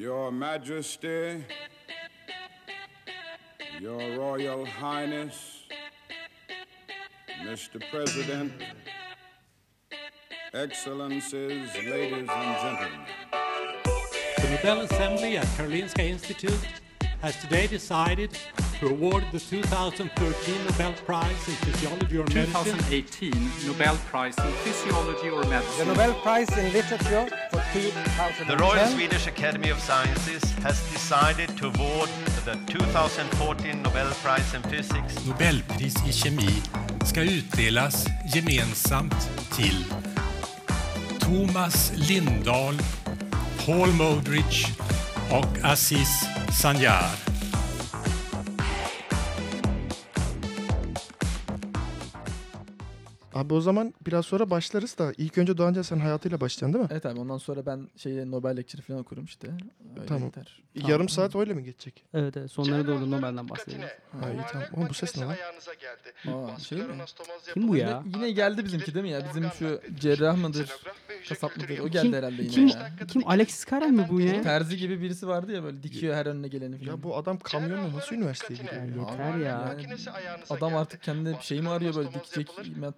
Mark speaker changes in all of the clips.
Speaker 1: Your Majesty, Your Royal Highness, Mr. President, Excellencies, ladies and gentlemen.
Speaker 2: The Nobel Assembly at Karolinska Institute has today decided to award the 2013 Nobel Prize in Physiology or Medicine
Speaker 3: 2018 Nobel Prize in Physiology or Medicine.
Speaker 4: The Nobel Prize in Literature for 2010
Speaker 5: The Royal Swedish Academy of Sciences has decided to award the 2014 Nobel Prize in Physics
Speaker 6: Nobelpris i kemi ska utdelas gemensamt till Thomas Lindahl, Paul Modrich och Aziz Sanjar.
Speaker 7: Abi o zaman biraz sonra başlarız da ilk önce Doğanca sen hayatıyla başlayacaksın değil mi?
Speaker 8: Evet abi ondan sonra ben şey Nobel Lecture falan okurum işte. Öyle
Speaker 7: Tamam.
Speaker 8: yeter.
Speaker 7: Yarım saat öyle mi geçecek?
Speaker 9: Evet evet sonlara doğru Nobel'den bahsedelim.
Speaker 7: Ha iyi tamam. Oğlum bu ses ne lan?
Speaker 8: Aa, şey mi?
Speaker 9: Kim bu ya?
Speaker 8: Yine geldi bizimki değil mi ya? Bizim şu cerrah mıdır? Kasap mıdır? O geldi
Speaker 9: Kim-
Speaker 8: herhalde yine
Speaker 9: Kim,
Speaker 8: ya.
Speaker 9: kim Alexis Carrel mi bu ya?
Speaker 8: Terzi gibi birisi vardı ya böyle dikiyor her önüne geleni falan.
Speaker 7: Ya bu adam kamyonla nasıl üniversiteye giriyor? ya?
Speaker 9: Yeter ya.
Speaker 8: Yani adam artık kendine bir şey mi arıyor böyle dikecek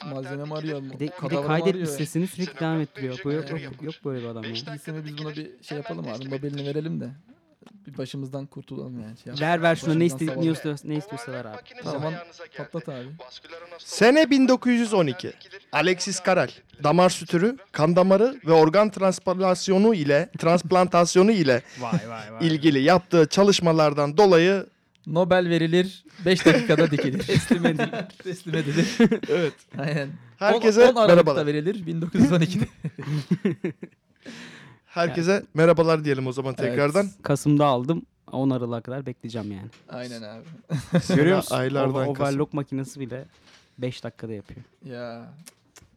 Speaker 8: malzeme mi arıyor?
Speaker 9: Bir de, bir de kaydetmiş
Speaker 8: arıyor?
Speaker 9: sesini sürekli devam ettiriyor. Bu yok, yok, yok böyle bir adam ya.
Speaker 8: Mi biz buna bir şey yapalım abi. Nobel'ini verelim de. Bir başımızdan kurtulalım yani. Şey.
Speaker 9: Ver ver şuna ne, iste, ne, istiyorsa, ne istiyorsa ver abi.
Speaker 8: Tamam patlat abi.
Speaker 7: Sene 1912. Alexis Carrel, damar sütürü, kan damarı ve organ transplantasyonu ile transplantasyonu ile
Speaker 9: Vay vay vay.
Speaker 7: ilgili yaptığı çalışmalardan dolayı
Speaker 8: Nobel verilir 5 dakikada dikilir.
Speaker 9: Teslim edilir.
Speaker 8: Teslim edilir.
Speaker 7: evet
Speaker 8: Aynen.
Speaker 7: Herkese
Speaker 8: 10, 10 Aralık'ta
Speaker 7: merhabalar.
Speaker 8: verilir 1912'de.
Speaker 7: herkese merhabalar diyelim o zaman tekrardan.
Speaker 9: Kasım'da aldım. 10 Aralık'a kadar bekleyeceğim yani.
Speaker 8: Aynen abi.
Speaker 9: Görüyor musun?
Speaker 7: Aylardan
Speaker 9: Over-
Speaker 7: Kasım.
Speaker 9: overlock makinesi bile 5 dakikada yapıyor.
Speaker 8: Ya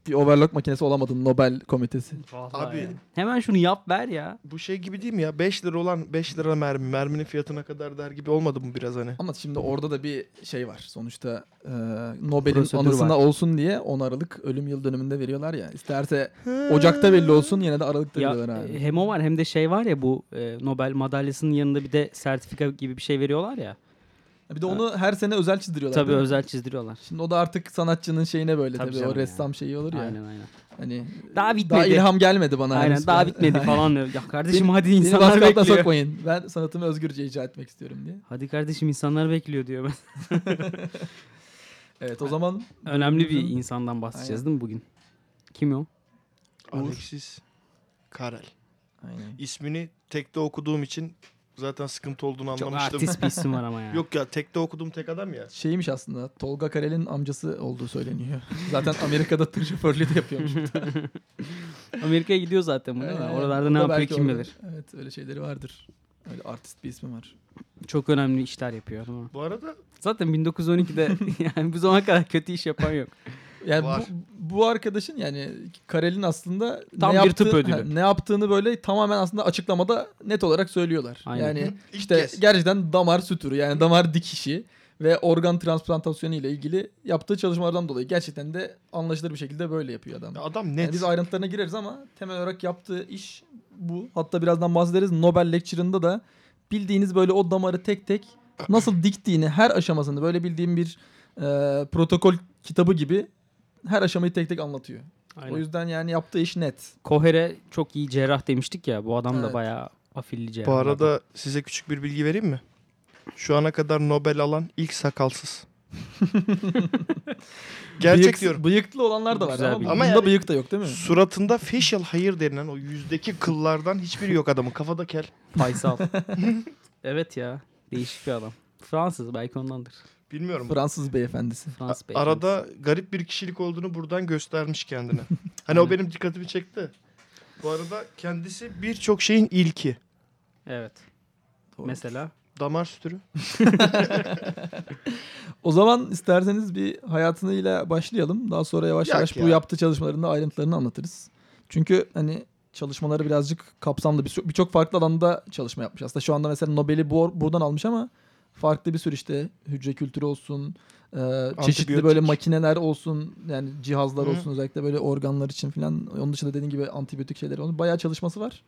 Speaker 8: bir overlock makinesi olamadın Nobel komitesi.
Speaker 7: Abi
Speaker 9: Hemen şunu yap ver ya.
Speaker 7: bu şey gibi değil mi ya? 5 lira olan 5 lira mermi, merminin fiyatına kadar der gibi olmadı mı biraz hani?
Speaker 8: Ama şimdi orada da bir şey var. Sonuçta e, Nobel'in
Speaker 9: Prosedür
Speaker 8: anısına
Speaker 9: var.
Speaker 8: olsun diye 10 Aralık ölüm yıl dönümünde veriyorlar ya. İsterse Ocak'ta belli olsun yine de Aralık'ta
Speaker 9: Ya
Speaker 8: veriyorlar abi.
Speaker 9: hem o var hem de şey var ya bu e, Nobel madalyasının yanında bir de sertifika gibi bir şey veriyorlar ya.
Speaker 8: Bir de onu her sene özel çizdiriyorlar.
Speaker 9: Tabii özel çizdiriyorlar.
Speaker 8: Şimdi o da artık sanatçının şeyine böyle
Speaker 9: Tabii
Speaker 8: tabii,
Speaker 9: canım
Speaker 8: o
Speaker 9: ya.
Speaker 8: ressam şeyi olur ya.
Speaker 9: Aynen aynen.
Speaker 8: Hani
Speaker 9: Daha
Speaker 8: daha
Speaker 9: bitmedi.
Speaker 8: ilham gelmedi bana.
Speaker 9: Aynen
Speaker 8: henüz
Speaker 9: daha bitmedi falan. Ya kardeşim
Speaker 8: Beni-
Speaker 9: hadi
Speaker 8: Beni
Speaker 9: insanlar
Speaker 8: altına
Speaker 9: bekliyor.
Speaker 8: sokmayın. Ben sanatımı özgürce icra etmek istiyorum diye.
Speaker 9: Hadi kardeşim insanlar bekliyor diyor ben.
Speaker 8: Evet o zaman
Speaker 9: Önemli bir insandan bahsedeceğiz
Speaker 8: Aynen.
Speaker 9: değil mi bugün? Kim o?
Speaker 7: Alexis Carrel.
Speaker 8: Aynen.
Speaker 7: İsmini tekte okuduğum için zaten sıkıntı olduğunu
Speaker 9: Çok
Speaker 7: anlamıştım.
Speaker 9: artist bir isim var ama ya.
Speaker 7: Yok ya tekte okuduğum tek adam ya.
Speaker 8: Şeymiş aslında Tolga Karel'in amcası olduğu söyleniyor. Zaten Amerika'da tır şoförlüğü de yapıyormuş.
Speaker 9: Amerika'ya gidiyor zaten bu değil mi?
Speaker 8: Aynen.
Speaker 9: Oralarda ne yapıyor kim
Speaker 8: orada-
Speaker 9: bilir.
Speaker 8: Evet öyle şeyleri vardır. Öyle artist bir ismi var.
Speaker 9: Çok önemli işler yapıyor mi?
Speaker 7: Bu arada
Speaker 9: Zaten 1912'de yani bu zamana kadar kötü iş yapan yok.
Speaker 8: Yani
Speaker 7: Var.
Speaker 8: bu, bu arkadaşın yani Karel'in aslında
Speaker 9: Tam
Speaker 8: ne
Speaker 9: bir tıp
Speaker 8: yaptığı-
Speaker 9: ödülü.
Speaker 8: ha, ne yaptığını böyle tamamen aslında açıklamada net olarak söylüyorlar.
Speaker 9: Aynen.
Speaker 8: Yani
Speaker 7: İlk
Speaker 8: işte
Speaker 7: kez.
Speaker 8: gerçekten damar sütürü yani damar dikişi ve organ transplantasyonu ile ilgili yaptığı çalışmalardan dolayı gerçekten de anlaşılır bir şekilde böyle yapıyor adam.
Speaker 7: adam
Speaker 8: Yani
Speaker 7: net.
Speaker 8: biz ayrıntılarına gireriz ama temel olarak yaptığı iş bu. Hatta birazdan bahsederiz. Nobel Lecture'ında da bildiğiniz böyle o damarı tek tek nasıl diktiğini her aşamasını böyle bildiğim bir e, protokol kitabı gibi her aşamayı tek tek anlatıyor.
Speaker 9: Aynen.
Speaker 8: O yüzden yani yaptığı iş net.
Speaker 9: Koher'e çok iyi cerrah demiştik ya. Bu adam da
Speaker 8: Evet.
Speaker 9: bayağı afilli cerrah.
Speaker 7: Bu arada size küçük bir bilgi vereyim mi? Şu ana kadar Nobel alan ilk sakalsız. Gerçek
Speaker 8: Bıyık-
Speaker 7: diyorum.
Speaker 8: Bıyıklı olanlar da var
Speaker 9: Güzel
Speaker 8: ama, ama
Speaker 7: Ama
Speaker 8: bunda
Speaker 7: yani-
Speaker 8: bıyık da yok değil mi?
Speaker 7: Suratında facial hair denilen o yüzdeki kıllardan hiçbiri yok adamın. Kafada kel.
Speaker 9: Faysal. evet ya. Değişik bir adam. Fransız belki ondandır.
Speaker 7: Bilmiyorum.
Speaker 8: Fransız beyefendisi.
Speaker 9: Fransız beyefendisi.
Speaker 7: Arada garip bir kişilik olduğunu buradan göstermiş kendine. hani o benim dikkatimi çekti. Bu arada kendisi birçok şeyin ilki.
Speaker 9: Evet.
Speaker 8: Doğru.
Speaker 9: Mesela
Speaker 7: Damar sütürü.
Speaker 8: O zaman isterseniz bir hayatıyla başlayalım. Daha sonra yavaş
Speaker 7: Yak
Speaker 8: yavaş
Speaker 7: ya.
Speaker 8: bu yaptığı çalışmaların da ayrıntılarını anlatırız. Çünkü hani çalışmaları birazcık kapsamlı. Bir- Birçok farklı alanda çalışma yapmış. Aslında şu anda mesela Nobel'i bu, buradan almış ama farklı bir sürü işte hücre kültürü olsun, e, çeşitli böyle makineler olsun, yani cihazlar
Speaker 7: Hı.
Speaker 8: olsun özellikle böyle organlar için falan. Onun dışında dediğin gibi antibiyotik şeyler olsun. Bayağı çalışması var.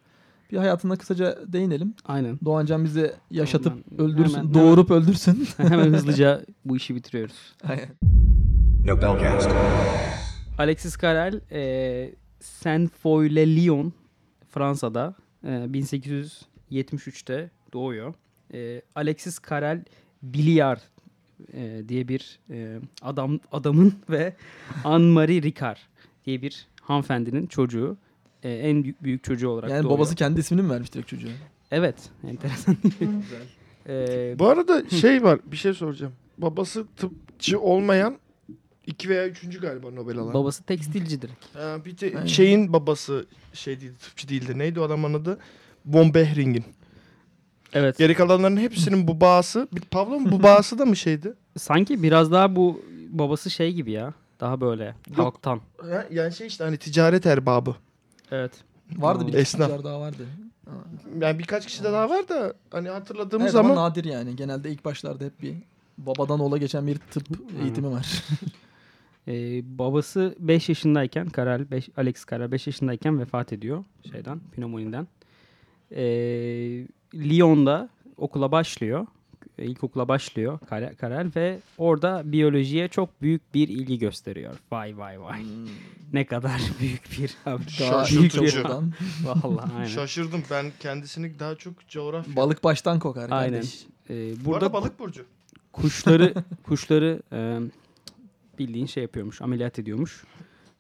Speaker 8: Bir hayatına kısaca değinelim.
Speaker 9: Aynen.
Speaker 8: Doğancan bizi yaşatıp
Speaker 9: Hemen-
Speaker 8: öldürsün,
Speaker 9: hemen-
Speaker 8: doğurup öldürsün.
Speaker 9: Hemen hızlıca bu işi bitiriyoruz.
Speaker 8: Aynen.
Speaker 9: Alexis Carrel e, Saint-Foy-le-Lyon Fransa'da e, 1873'te doğuyor. E, Alexis Carrel Billiard e, diye bir e, adam adamın ve Anne-Marie Ricard diye bir hanımefendinin çocuğu. E, en büyük, büyük çocuğu olarak
Speaker 8: Yani
Speaker 9: doğuyor.
Speaker 8: babası kendi ismini mi vermiş direkt çocuğa?
Speaker 9: Evet. Enteresan. E,
Speaker 7: Bu arada şey var bir şey soracağım. Babası tıpçı olmayan iki veya üçüncü galiba Nobel alan.
Speaker 9: babası tekstilci direkt.
Speaker 7: Ha, bir de
Speaker 8: Aynen.
Speaker 7: şeyin babası şey değil, tıpçı değildi. Neydi o adamın adı? Von Behring'in.
Speaker 9: Evet.
Speaker 7: Geri kalanların hepsinin babası, bir Pavlov'un babası da mı şeydi?
Speaker 9: Sanki biraz daha bu babası şey gibi ya. Daha böyle halktan.
Speaker 7: Ha, Yani şey işte hani ticaret erbabı.
Speaker 9: Evet.
Speaker 8: Vardı bir
Speaker 7: Esnaf.
Speaker 8: Esnaf. daha vardı.
Speaker 7: Yani birkaç kişi de daha var da hani hatırladığımız
Speaker 8: Evet
Speaker 7: zaman
Speaker 8: ama nadir yani. Genelde ilk başlarda hep bir babadan oğula geçen bir tıp eğitimi var.
Speaker 9: Ee, babası 5 yaşındayken Karel, beş, Alex Karel 5 yaşındayken vefat ediyor şeyden, pneumoniden. Ee, Lyon'da okula başlıyor. e, İlkokula başlıyor Karel, Karel ve orada biyolojiye çok büyük bir ilgi gösteriyor. Vay vay vay. Ne kadar büyük bir
Speaker 8: Daha
Speaker 7: Şaşırtıcı.
Speaker 8: büyük çocuktan.
Speaker 9: Vallahi aynen.
Speaker 7: şaşırdım. Ben kendisini daha çok coğrafya.
Speaker 8: Balık baştan kokar
Speaker 9: Aynen.
Speaker 8: kardeş.
Speaker 9: Ee,
Speaker 7: Bu
Speaker 9: burada
Speaker 7: arada balık burcu.
Speaker 9: kuşları kuşları e, bildiğin şey yapıyormuş, ameliyat ediyormuş.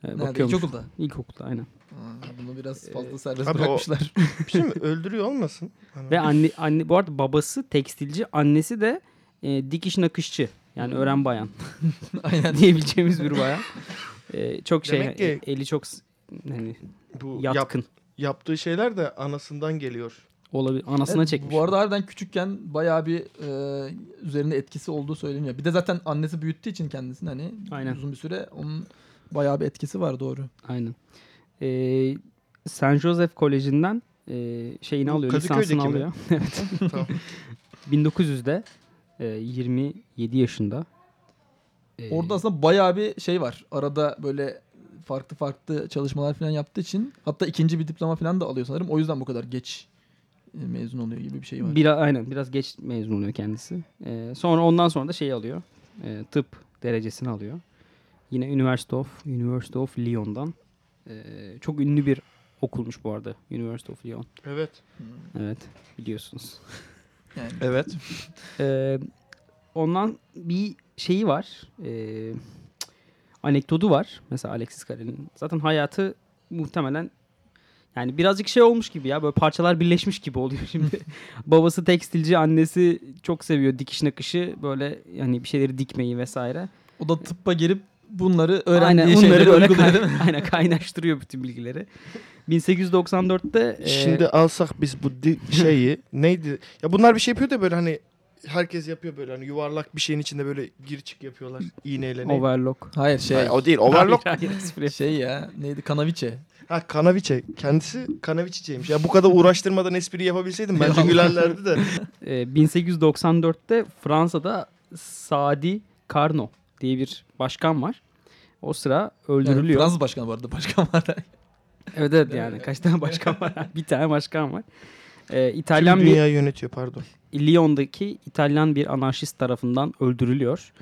Speaker 9: E,
Speaker 8: Nerede?
Speaker 9: bakıyormuş.
Speaker 8: İlkokulda.
Speaker 9: İlkokulda aynen.
Speaker 8: Aa, bunu biraz fazla serbest
Speaker 7: Abi o-
Speaker 8: bırakmışlar.
Speaker 7: Şey mi? Öldürüyor olmasın? Hani
Speaker 9: Ve anne, anne bu arada babası tekstilci, annesi de e, dikiş nakışçı. Yani öğren bayan
Speaker 8: Aynen.
Speaker 9: diyebileceğimiz bir bayan. E, çok şey
Speaker 7: Demek ki-
Speaker 9: e- eli çok hani
Speaker 7: bu yap-
Speaker 9: yatkın
Speaker 7: yaptığı şeyler de anasından geliyor.
Speaker 9: olabilir. Anasına
Speaker 8: Evet,
Speaker 9: çekmiş.
Speaker 8: Bu arada harbiden küçükken bayağı bir e, üzerinde etkisi olduğu söyleniyor. Bir de zaten annesi büyüttüğü için kendisini hani
Speaker 9: Aynen.
Speaker 8: uzun bir süre onun bayağı bir etkisi var doğru.
Speaker 9: Aynen. E, Saint Joseph Koleji'nden e, şeyini
Speaker 7: Bu
Speaker 9: alıyor, lisansını alıyor. evet.
Speaker 7: Tamam.
Speaker 9: 1900'de e, 27 yaşında. E,
Speaker 8: Orada aslında bayağı bir şey var. Arada böyle farklı farklı çalışmalar falan yaptığı için hatta ikinci bir diploma falan da alıyor sanırım. O yüzden bu kadar geç e, mezun oluyor gibi bir şey var.
Speaker 9: Biraz aynen biraz geç mezun oluyor kendisi. Ee, sonra ondan sonra da şey alıyor. e, tıp derecesini alıyor. Yine University of University of Lyon'dan. Ee, çok ünlü bir okulmuş bu arada. University of Lyon.
Speaker 7: Evet.
Speaker 9: Evet biliyorsunuz.
Speaker 8: Yani
Speaker 7: Evet.
Speaker 9: Ee, ondan bir şeyi var. Ee, anekdotu var. Mesela Alexis Carrel'in. Zaten hayatı muhtemelen yani birazcık şey olmuş gibi ya. Böyle parçalar birleşmiş gibi oluyor şimdi. Babası tekstilci, annesi çok seviyor dikiş nakışı. Böyle yani bir şeyleri dikmeyi vesaire.
Speaker 8: o da tıbba girip bunları öğrendiği
Speaker 9: Aynen,
Speaker 8: şeyleri uyguluyor
Speaker 9: kay-
Speaker 8: değil mi?
Speaker 9: aynen kaynaştırıyor bütün bilgileri. 1894'te e,
Speaker 7: Şimdi alsak biz bu di- şeyi neydi? Ya bunlar bir şey yapıyor da böyle hani herkes yapıyor böyle hani yuvarlak bir şeyin içinde böyle gir çık yapıyorlar iğneyle. neydi?
Speaker 9: overlock.
Speaker 8: Hayır şey
Speaker 7: Hayır, o değil. Overlock.
Speaker 9: Hayır, hayır,
Speaker 8: şey ya neydi kanaviçe.
Speaker 7: Ha kanaviçe. Kendisi kanaviçeciymiş. Ya bu kadar uğraştırmadan espri yapabilseydim bence gülerlerdi de.
Speaker 9: Ee, 1894'te Fransa'da Sadi Carnot diye bir başkan var. O sıra
Speaker 8: Yani
Speaker 9: öldürülüyor.
Speaker 8: Fransız başkanı vardı başkan var.
Speaker 9: evet evet yani kaç tane başkan var? bir tane başkan var. Ee, İtalyan bir
Speaker 7: dünya yönetiyor pardon.
Speaker 9: Lyon'daki İtalyan bir anarşist tarafından öldürülüyor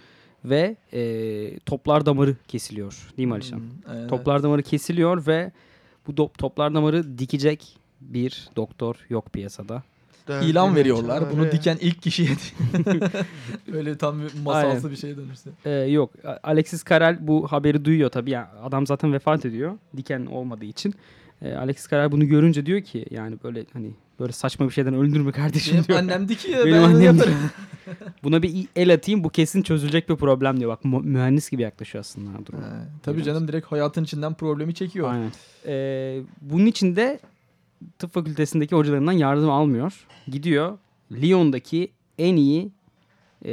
Speaker 9: ve e, toplar damarı kesiliyor. Değil mi Alişan?
Speaker 8: Hmm, aynen.
Speaker 9: Toplar damarı kesiliyor ve bu do- toplar damarı dikecek bir doktor yok piyasada.
Speaker 8: İlan veriyorlar. Bunu
Speaker 7: Çare.
Speaker 8: diken ilk kişiye. Öyle tam bir masalsı
Speaker 9: Aynen.
Speaker 8: bir şey dönürse.
Speaker 9: Ee, yok. Alexis Carrel bu haberi duyuyor tabii. Yani adam zaten vefat ediyor. Diken olmadığı için. Ee, Alexis Carrel bunu görünce diyor ki yani böyle hani böyle saçma bir şeyden öldürme kardeşim
Speaker 8: Benim
Speaker 9: diyor.
Speaker 8: annem dikiyor.
Speaker 9: Benim
Speaker 8: ben
Speaker 9: annem
Speaker 8: yaparım.
Speaker 9: Buna bir el atayım bu kesin çözülecek bir problem diyor. Bak mühendis gibi yaklaşıyor aslında durum.
Speaker 8: Tabii canım direkt hayatın içinden problemi çekiyor.
Speaker 9: Aynen. Ee, bunun için de tıp fakültesindeki hocalarından yardım almıyor. Gidiyor Lyon'daki en iyi e,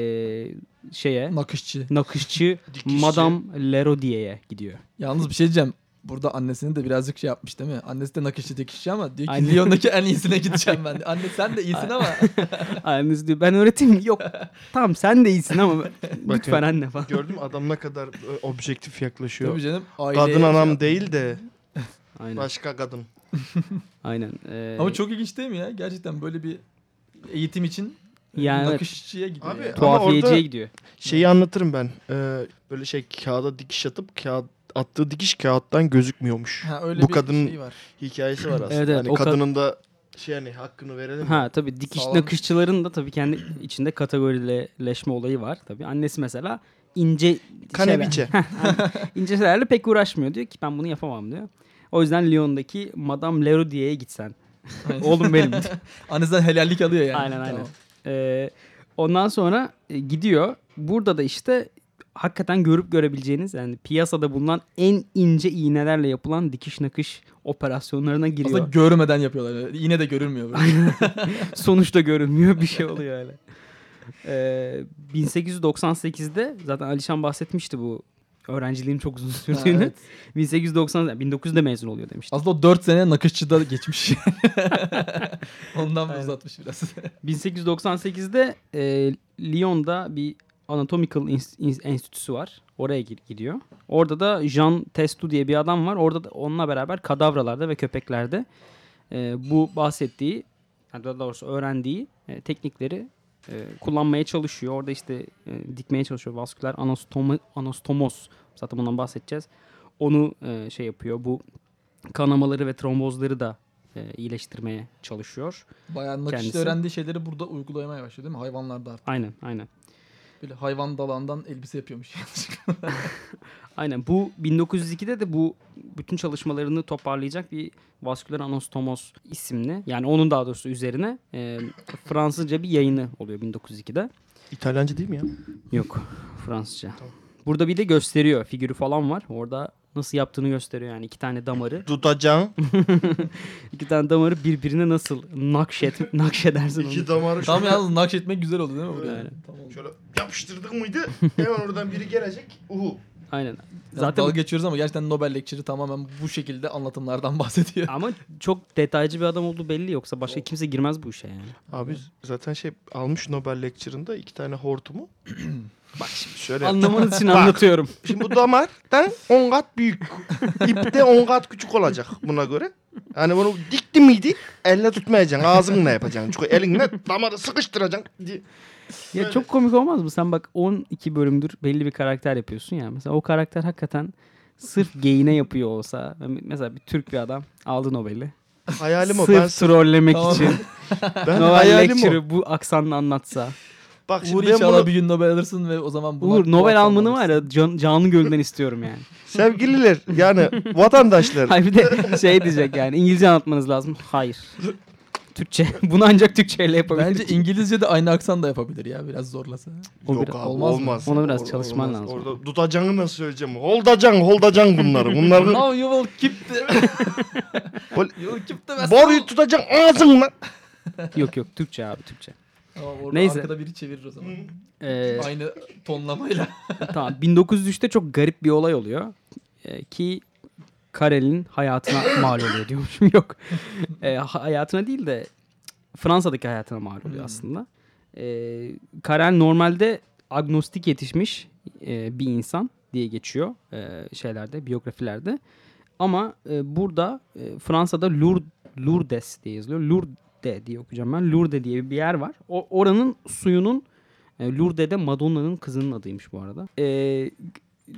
Speaker 9: şeye
Speaker 8: Nakışçı.
Speaker 9: nakışçı
Speaker 7: Dikişçi.
Speaker 9: Madame Lerodier'e gidiyor.
Speaker 8: Yalnız bir şey diyeceğim. Burada annesini de birazcık şey yapmış değil mi? Annesi de nakışçı dikişçi ama diyor ki
Speaker 9: Aynen.
Speaker 8: Lyon'daki en iyisine gideceğim ben. Anne sen de iyisin ama.
Speaker 9: Annesi diyor ben öğreteyim. Yok tamam sen de iyisin ama lütfen anne falan.
Speaker 7: Gördün mü adam ne kadar e, objektif yaklaşıyor.
Speaker 8: Tabii canım.
Speaker 7: Kadın anam değil de
Speaker 9: Aynen.
Speaker 7: başka kadın.
Speaker 9: Aynen. ee,
Speaker 8: Ama çok ilginç değil mi ya? Gerçekten böyle bir eğitim için
Speaker 9: yani evet,
Speaker 8: nakışçıya gidiyor.
Speaker 7: Abi,
Speaker 8: yani.
Speaker 9: Tuhafiyeciye
Speaker 7: orada-
Speaker 9: gidiyor.
Speaker 7: Şeyi anlatırım ben. Ee, böyle şey kağıda dikiş atıp kağıt attığı dikiş kağıttan gözükmüyormuş.
Speaker 8: Ha, öyle
Speaker 7: Bu
Speaker 8: bir
Speaker 7: kadının
Speaker 8: şey var.
Speaker 7: Hikayesi var aslında.
Speaker 9: Evet, evet,
Speaker 7: hani
Speaker 9: o kad-
Speaker 7: kadının da şey hani hakkını verelim.
Speaker 9: Ha tabii dikiş
Speaker 8: Sağlam.
Speaker 9: nakışçıların da tabii kendi içinde kategorileşme olayı var. Tabii annesi mesela ince
Speaker 7: Kaneviçe.
Speaker 9: şeyler, ince şeylerle pek uğraşmıyor diyor ki ben bunu yapamam diyor. O yüzden Lyon'daki Madame Lerodier'e gitsen. Oğlum benim.
Speaker 8: Annesinden helallik alıyor yani.
Speaker 9: Aynen aynen.
Speaker 8: Tamam.
Speaker 9: Ee, ondan sonra e, gidiyor. Burada da işte hakikaten görüp görebileceğiniz yani piyasada bulunan en ince iğnelerle yapılan dikiş nakış operasyonlarına giriyor.
Speaker 8: Aslında görmeden yapıyorlar. Yine de görünmüyor.
Speaker 9: Sonuçta görünmüyor bir şey oluyor öyle. Ee, 1898'de zaten Alişan bahsetmişti bu öğrenciliğin çok uzun
Speaker 8: Ha,
Speaker 9: sürdüğünü.
Speaker 8: evet.
Speaker 9: 1890 1900'de mezun oluyor demişti.
Speaker 8: Aslında o 4 sene nakışçıda geçmiş. Ondan
Speaker 9: Aynen.
Speaker 8: uzatmış biraz.
Speaker 9: 1898'de e, Lyon'da bir Anatomical Enstitüsü var. Oraya gir- gidiyor. Orada da Jean Testu diye bir adam var. Orada da onunla beraber kadavralarda ve köpeklerde e, bu bahsettiği, daha doğrusu öğrendiği e, teknikleri e, kullanmaya çalışıyor. Orada işte e, dikmeye çalışıyor. Vasküler anastomo, anastomos. Zaten bundan bahsedeceğiz. Onu e, şey yapıyor. Bu kanamaları ve trombozları da e, iyileştirmeye çalışıyor.
Speaker 8: Bayağı
Speaker 9: Kendisi.
Speaker 8: öğrendiği şeyleri burada uygulamaya başlıyor değil mi? Hayvanlarda artık.
Speaker 9: Aynen aynen.
Speaker 8: Böyle hayvan dalağından elbise yapıyormuş. yanlışlıkla.
Speaker 9: Aynen bu 1902'de de bu bütün çalışmalarını toparlayacak bir vasküler anastomos isimli yani onun daha doğrusu üzerine e, Fransızca bir yayını oluyor 1902'de.
Speaker 7: İtalyanca değil mi ya?
Speaker 9: Yok Fransızca. Burada bir de gösteriyor figürü falan var. Orada nasıl yaptığını gösteriyor yani iki tane damarı.
Speaker 7: Tutacaksın.
Speaker 9: iki tane damarı birbirine nasıl nakşet nakşedersin onu.
Speaker 7: İki damarı
Speaker 8: Tam
Speaker 7: şöyle,
Speaker 8: yalnız nakşetmek güzel oldu değil mi buraya?
Speaker 9: Aynen.
Speaker 8: Tamam.
Speaker 7: şöyle yapıştırdık mıydı? Hemen oradan biri gelecek. Uhu.
Speaker 9: Aynen.
Speaker 8: Zaten
Speaker 9: Zaten
Speaker 8: dalga geçiyoruz ama gerçekten Nobel Lecture'ı tamamen bu şekilde anlatımlardan bahsediyor.
Speaker 9: ama çok detaycı bir adam olduğu belli yoksa başka kimse girmez bu işe yani.
Speaker 7: Abi zaten şey almış Nobel Lecture'ında iki tane hortumu. Bak şimdi şöyle.
Speaker 9: Anlamanız için
Speaker 7: Bak.
Speaker 9: anlatıyorum.
Speaker 7: Şimdi bu damardan 10 kat büyük. İp de 10 kat küçük olacak buna göre. Yani bunu dikti miydi elle tutmayacaksın. Ağzınla yapacaksın. Çünkü elinle damarı sıkıştıracaksın. diye.
Speaker 9: Ya çok komik olmaz mı? Sen bak 12 bölümdür belli bir karakter yapıyorsun ya. Mesela o karakter hakikaten sırf geyine yapıyor olsa. Mesela bir Türk bir adam aldı Nobel'i.
Speaker 7: Hayalim o.
Speaker 9: Sırf
Speaker 7: Ben, sırf,
Speaker 9: trollemek
Speaker 8: Tamam.
Speaker 9: için
Speaker 7: ben
Speaker 9: Nobel
Speaker 7: hayalim o.
Speaker 9: Lecture'ı bu aksanla anlatsa.
Speaker 7: Bak
Speaker 8: Uğur
Speaker 7: şimdi ben
Speaker 8: inşallah
Speaker 7: bunu
Speaker 8: bir gün Nobel alırsın ve o zaman buna
Speaker 9: Uğur Nobel almanı var ya can, canlı gönülden istiyorum yani.
Speaker 7: sevgililer yani vatandaşlar.
Speaker 9: Hayır bir de şey diyecek yani İngilizce anlatmanız lazım. Hayır. Türkçe. Bunu ancak Türkçe ile yapabilir.
Speaker 8: Bence İngilizce de aynı aksan da yapabilir ya biraz zorlasa.
Speaker 9: O
Speaker 7: Yok
Speaker 9: biraz-
Speaker 7: abi
Speaker 8: olmaz
Speaker 7: olmaz.
Speaker 9: Ona biraz
Speaker 7: Or-
Speaker 9: çalışman
Speaker 7: olmaz.
Speaker 9: lazım.
Speaker 7: Orada tutacağını nasıl söyleyeceğim? Holdacaksın, holdacaksın bunları. Bunları
Speaker 8: Now you will keep the... You will keep the
Speaker 7: boruyu tutacaksın ağzınla.
Speaker 9: Yok yok Türkçe abi Türkçe.
Speaker 8: Orada
Speaker 9: Neyse.
Speaker 8: arkada biri çevirir o zaman.
Speaker 9: Ee,
Speaker 8: Aynı tonlamayla.
Speaker 9: Tamam 1903'te çok garip bir olay oluyor. Ee, ki Karel'in hayatına mal oluyor diyormuşum. Yok. Ee, hayatına değil de Fransa'daki hayatına mal oluyor
Speaker 8: Hmm.
Speaker 9: aslında. Ee, Karel normalde agnostik yetişmiş e, bir insan diye geçiyor e, şeylerde, biyografilerde. Ama e, burada e, Fransa'da Lourdes, Lourdes diye yazılıyor. Lourdes diye okuyacağım ben. Lourdes diye bir yer var. O, oranın suyunun e, Lourdes'de Madonna'nın kızının adıymış bu arada. E,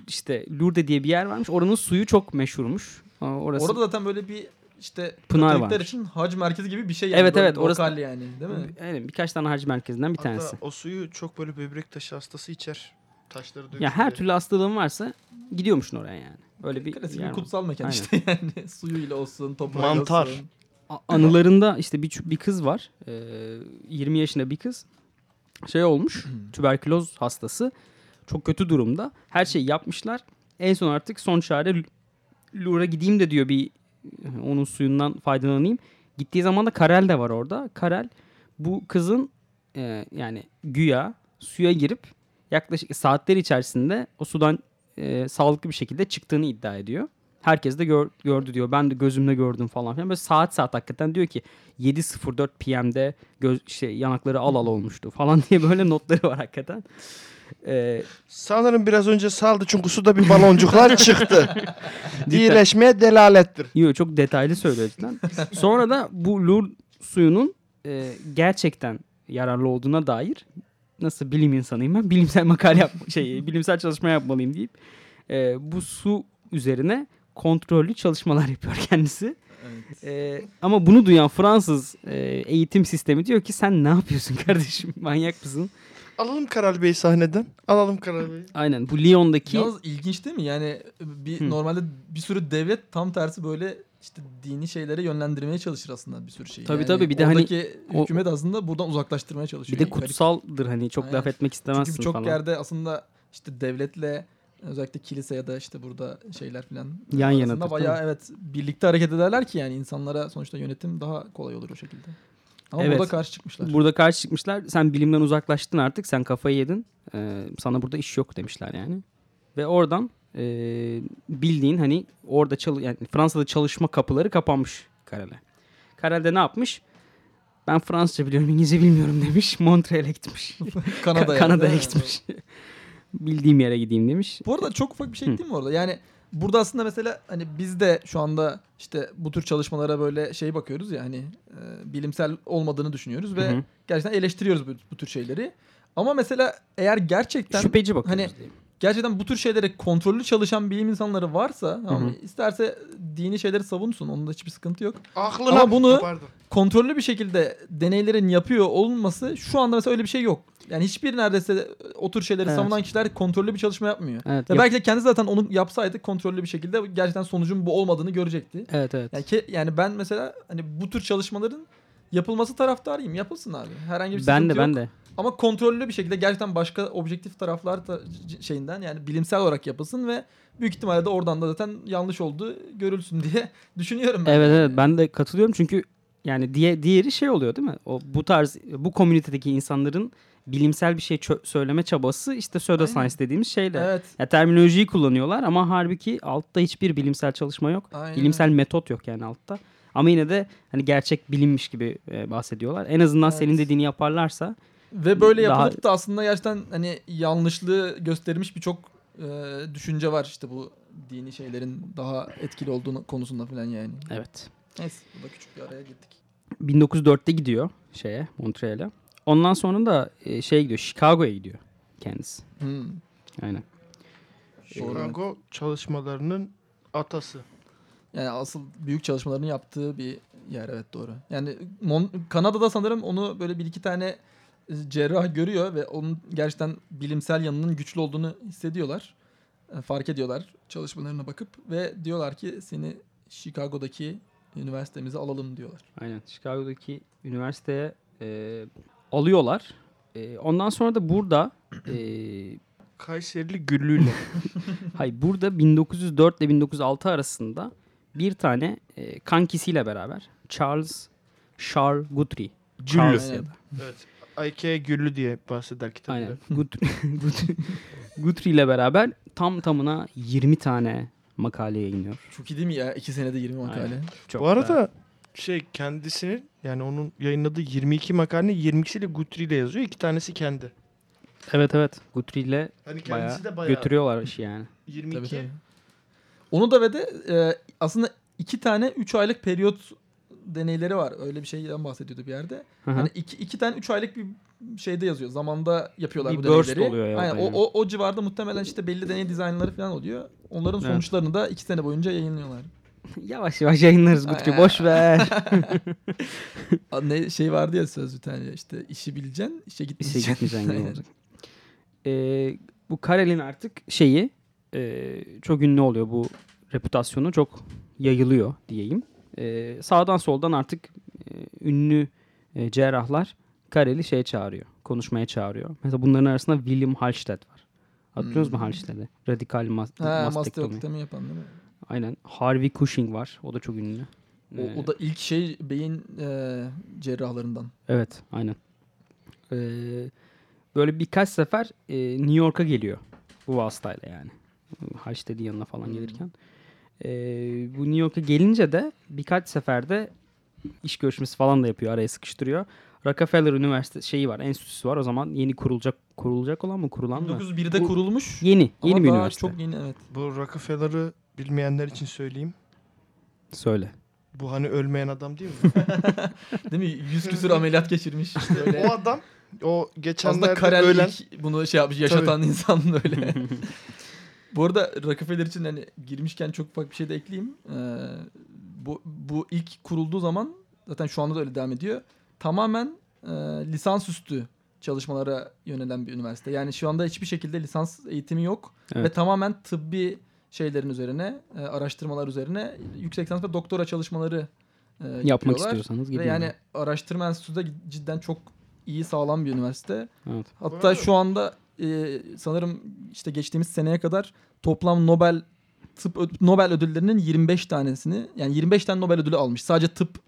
Speaker 9: işte Lourdes diye bir yer varmış. Oranın suyu çok meşhurmuş. Orası
Speaker 8: Orada zaten böyle bir işte
Speaker 9: Pınar varmış.
Speaker 8: için hac merkezi gibi bir şey yani.
Speaker 9: Evet, evet, orası-
Speaker 8: Lokal yani değil mi?
Speaker 9: Aynen, birkaç tane hac merkezinden bir tanesi.
Speaker 7: Hatta o suyu çok böyle böbrek taşı hastası içer. Taşları dökülür.
Speaker 9: Ya her türlü hastalığın varsa gidiyormuşsun oraya yani. Öyle bir
Speaker 8: Klasik bir
Speaker 9: var.
Speaker 8: kutsal mekan
Speaker 9: Aynen.
Speaker 8: işte yani. Suyuyla olsun, toprağıyla
Speaker 7: Mantar.
Speaker 8: olsun.
Speaker 9: A- anılarında işte bir, bir kız var. Ee, 20 yaşında bir kız. Şey olmuş. tüberküloz hastası. Çok kötü durumda. Her şeyi yapmışlar. En son artık son çare L- Louvre'a gideyim de diyor bir onun suyundan faydalanayım. Gittiği zaman da Karel de var orada. Karel bu kızın e, yani güya suya girip yaklaşık saatler içerisinde o sudan e, sağlıklı bir şekilde çıktığını iddia ediyor. Herkes de gör- gördü diyor. Ben de gözümle gördüm falan filan. Böyle saat saat hakikaten diyor ki 7.04 PM'de göz şey yanakları al al olmuştu falan diye böyle notları var hakikaten. Ee,
Speaker 7: Sanırım biraz önce saldı çünkü suda bir baloncuklar çıktı. İyileşmeye delalettir.
Speaker 9: Yo çok detaylı söylüyor cidden. Sonra da bu lur suyunun e, gerçekten yararlı olduğuna dair nasıl bilim insanıyım ben bilimsel makale yap şey bilimsel çalışma yapmalıyım deyip e, bu su üzerine kontrollü çalışmalar yapıyor kendisi. E, ama bunu duyan Fransız e, eğitim sistemi diyor ki sen ne yapıyorsun kardeşim manyak mısın?
Speaker 7: Alalım Karal Bey sahneden. Alalım Karal Bey.
Speaker 9: Aynen bu Lyon'daki
Speaker 8: Yalnız ilginç değil mi? Yani bir
Speaker 9: Hı.
Speaker 8: normalde bir sürü devlet tam tersi böyle işte dini şeylere yönlendirmeye çalışır aslında bir sürü şeyi.
Speaker 9: Tabii
Speaker 8: Yani
Speaker 9: tabii, bir de hani o-
Speaker 8: hükümet aslında buradan uzaklaştırmaya
Speaker 9: bir
Speaker 8: çalışıyor.
Speaker 9: de
Speaker 8: Garip.
Speaker 9: kutsaldır hani çok
Speaker 8: Aynen.
Speaker 9: laf etmek istemezsin
Speaker 8: Çünkü birçok
Speaker 9: falan.
Speaker 8: yerde aslında işte devletle özellikle kilise ya da işte burada şeyler falan
Speaker 9: Yan
Speaker 8: arasında
Speaker 9: yanadır,
Speaker 8: bayağı evet birlikte hareket ederler ki yani insanlara sonuçta yönetim daha kolay olur o şekilde. Ama
Speaker 9: Evet.
Speaker 8: burada karşı çıkmışlar.
Speaker 9: Burada karşı çıkmışlar. Sen bilimden uzaklaştın artık. Sen kafayı yedin. Ee, sana burada iş yok demişler yani. Ve oradan e, bildiğin hani orada çalı yani Fransa'da çalışma kapıları kapanmış Karel'e. Karel de ne yapmış? Ben Fransızca biliyorum, İngilizce bilmiyorum demiş. Montreal'e gitmiş.
Speaker 8: Kanada'ya.
Speaker 9: Kanada'ya gitmiş. Bildiğim yere gideyim demiş.
Speaker 8: Bu arada çok ufak bir şey değil mi orada? Yani burada aslında mesela hani biz de şu anda işte bu tür çalışmalara böyle şey bakıyoruz ya hani e, bilimsel olmadığını düşünüyoruz ve
Speaker 9: Hı hı.
Speaker 8: gerçekten eleştiriyoruz bu, bu tür şeyleri. Ama mesela eğer gerçekten
Speaker 9: Şüpheci bakıyoruz
Speaker 8: hani
Speaker 9: diyeyim.
Speaker 8: Gerçekten bu tür şeylere kontrollü çalışan bilim insanları varsa
Speaker 9: hı.
Speaker 8: isterse dini şeyleri savunsun. Onda hiçbir sıkıntı yok.
Speaker 7: Aklına...
Speaker 8: Ama bunu-
Speaker 7: Pardon.
Speaker 8: Kontrollü bir şekilde deneylerin yapıyor olması şu anda mesela öyle bir şey yok. Yani hiçbir neredeyse o tür şeyleri
Speaker 9: Evet.
Speaker 8: savunan kişiler kontrollü bir çalışma yapmıyor.
Speaker 9: Evet,
Speaker 8: Ve
Speaker 9: yap-
Speaker 8: belki de kendi zaten onu yapsaydı kontrollü bir şekilde gerçekten sonucun bu olmadığını görecekti.
Speaker 9: evet evet.
Speaker 8: Yani, ki, yani ben mesela hani bu tür çalışmaların yapılması taraftarıyım. Yapılsın abi. Herhangi bir
Speaker 9: ben
Speaker 8: sıkıntı
Speaker 9: de ben
Speaker 8: yok.
Speaker 9: de.
Speaker 8: Ama kontrollü bir şekilde gerçekten başka objektif taraflar da şeyinden yani bilimsel olarak yapılsın ve büyük ihtimalle de oradan da zaten yanlış olduğu görülsün diye düşünüyorum ben.
Speaker 9: Evet evet ben de katılıyorum çünkü yani diye diğeri şey oluyor değil mi? O bu tarz bu komünitedeki insanların bilimsel bir şey söyleme çabası işte pseudoscience dediğimiz şeyle.
Speaker 8: Evet.
Speaker 9: Ya terminolojiyi kullanıyorlar ama halbuki altta hiçbir bilimsel çalışma yok.
Speaker 8: Aynen.
Speaker 9: Bilimsel metot yok yani altta. Ama yine de hani gerçek bilimmiş gibi e, bahsediyorlar. En azından
Speaker 8: Evet.
Speaker 9: senin dediğini yaparlarsa
Speaker 8: Ve böyle
Speaker 9: Daha-
Speaker 8: yapılıp da aslında gerçekten hani yanlışlığı göstermiş birçok e, düşünce var işte bu dini şeylerin daha etkili olduğu konusunda falan yani.
Speaker 9: evet.
Speaker 8: Neyse burada küçük bir araya gittik.
Speaker 9: 1904'te gidiyor şeye Montreal'e. Ondan sonra da e, şeye gidiyor Chicago'ya gidiyor kendisi.
Speaker 8: Hmm.
Speaker 9: Aynen.
Speaker 7: Chicago çalışmalarının atası.
Speaker 8: Yani asıl büyük çalışmalarını yaptığı bir yer evet doğru. Yani Mon- Kanada'da sanırım onu böyle bir iki tane cerrah görüyor ve onun gerçekten bilimsel yanının güçlü olduğunu hissediyorlar. E, Fark ediyorlar çalışmalarına bakıp ve diyorlar ki seni Chicago'daki üniversitemize alalım diyorlar.
Speaker 9: Aynen. Chicago'daki üniversiteye e, alıyorlar. E, ondan sonra da burada e,
Speaker 7: Kayserili Güllü'yle.
Speaker 9: hayır burada 1904 ile 1906 arasında bir tane e, kankisiyle beraber Charles Charles Guthrie. Charles
Speaker 8: Aynen.
Speaker 9: ya da.
Speaker 7: evet. Ayke Güllü diye bahseder kitapta.
Speaker 9: Aynen. Guthrie, Guthrie ile beraber tam tamına 20 tane makale yayınlıyor.
Speaker 8: Çok iyi değil mi ya? İki senede 20 makale.
Speaker 9: Aynen. Çok
Speaker 7: Bu arada şey kendisinin yani onun yayınladığı 22 makalenin 22'siyle Guthrie ile yazıyor. iki tanesi kendi.
Speaker 9: Evet evet. Guthrie ile
Speaker 7: Hani
Speaker 9: bayağı,
Speaker 7: kendisi de bayağı
Speaker 9: götürüyorlar işi yani.
Speaker 7: 22.
Speaker 8: Tabii, tabii. Onu da ve de e, aslında iki tane 3 aylık periyot deneyleri var. Öyle bir şeyden bahsediyordu bir yerde.
Speaker 9: Hı hı.
Speaker 8: Hani iki, iki tane 3 aylık bir şeyde yazıyor. Zamanda yapıyorlar
Speaker 9: Bir
Speaker 8: bu deneyleri.
Speaker 9: oluyor ya
Speaker 8: Aynen, o, o, o civarda muhtemelen işte belli deney dizaynları falan oluyor. Onların
Speaker 9: Evet.
Speaker 8: sonuçlarını da iki sene boyunca yayınlıyorlar.
Speaker 9: Yavaş yavaş yayınlarız.
Speaker 8: Ay-
Speaker 9: Boş ver.
Speaker 8: Ne şey vardı ya söz bir tane işte işi bileceksin, işe gitmeyeceksin.
Speaker 9: İşe gitmeyeceksin. Ee, bu Karel'in artık şeyi e, çok ünlü oluyor. Bu reputasyonu çok yayılıyor diyeyim. Ee, sağdan soldan artık e, ünlü e, cerrahlar Karel'i şeye çağırıyor. Konuşmaya çağırıyor. Mesela bunların arasında William Halsted var. Hatırlıyorsunuz mu
Speaker 8: Hmm.
Speaker 9: Halsted'i? Radikal mas-
Speaker 8: Ha,
Speaker 9: mastektomi.
Speaker 8: mastektomi yapan değil mi?
Speaker 9: Aynen. Harvey Cushing var. O da çok ünlü.
Speaker 8: O,
Speaker 9: Ee,
Speaker 8: o da ilk şey beyin e, cerrahlarından.
Speaker 9: Evet, aynen. Ee, böyle birkaç sefer e, New York'a geliyor bu vasıtayla yani. Halsted'in yanına falan
Speaker 8: Hmm.
Speaker 9: Ee, bu New York'a gelince de birkaç seferde iş görüşmesi falan da yapıyor, araya sıkıştırıyor. Rockefeller Üniversitesi şeyi var, enstitüsü var. O zaman yeni kurulacak kurulacak olan mı, kurulan mı?
Speaker 8: 1901'de
Speaker 9: Bu-
Speaker 8: kurulmuş.
Speaker 9: Yeni,
Speaker 8: Ama
Speaker 9: yeni bir üniversite.
Speaker 8: Çok yeni evet.
Speaker 7: Bu Rockefeller'ı bilmeyenler için söyleyeyim.
Speaker 9: Söyle.
Speaker 7: Bu hani ölmeyen adam değil mi?
Speaker 8: Değil mi? Yüz küsür ameliyat geçirmiş. Böyle.
Speaker 7: o adam o
Speaker 8: Aslında
Speaker 7: geçenlerde
Speaker 8: Karel
Speaker 7: ölen
Speaker 8: bunu şey yapmış yaşatan insan öyle. bu arada Rockefeller için hani girmişken çok ufak bir şey de ekleyeyim. Ee, bu, bu ilk kurulduğu zaman zaten şu anda da öyle devam ediyor. Tamamen e, lisansüstü çalışmalara yönelen bir üniversite. Yani şu anda hiçbir şekilde lisans eğitimi yok.
Speaker 9: Evet.
Speaker 8: Ve tamamen tıbbi şeylerin üzerine, e, araştırmalar üzerine yüksek lisans ve doktora çalışmaları e,
Speaker 9: Yapmak
Speaker 8: yapıyorlar.
Speaker 9: istiyorsanız gidin.
Speaker 8: Ve yani araştırma enstitüsü de cidden çok iyi sağlam bir üniversite.
Speaker 9: Evet.
Speaker 8: Hatta şu anda e, sanırım işte geçtiğimiz seneye kadar toplam Nobel tıp Nobel ödüllerinin 25 tanesini yani 25 tane Nobel ödülü almış. Sadece tıp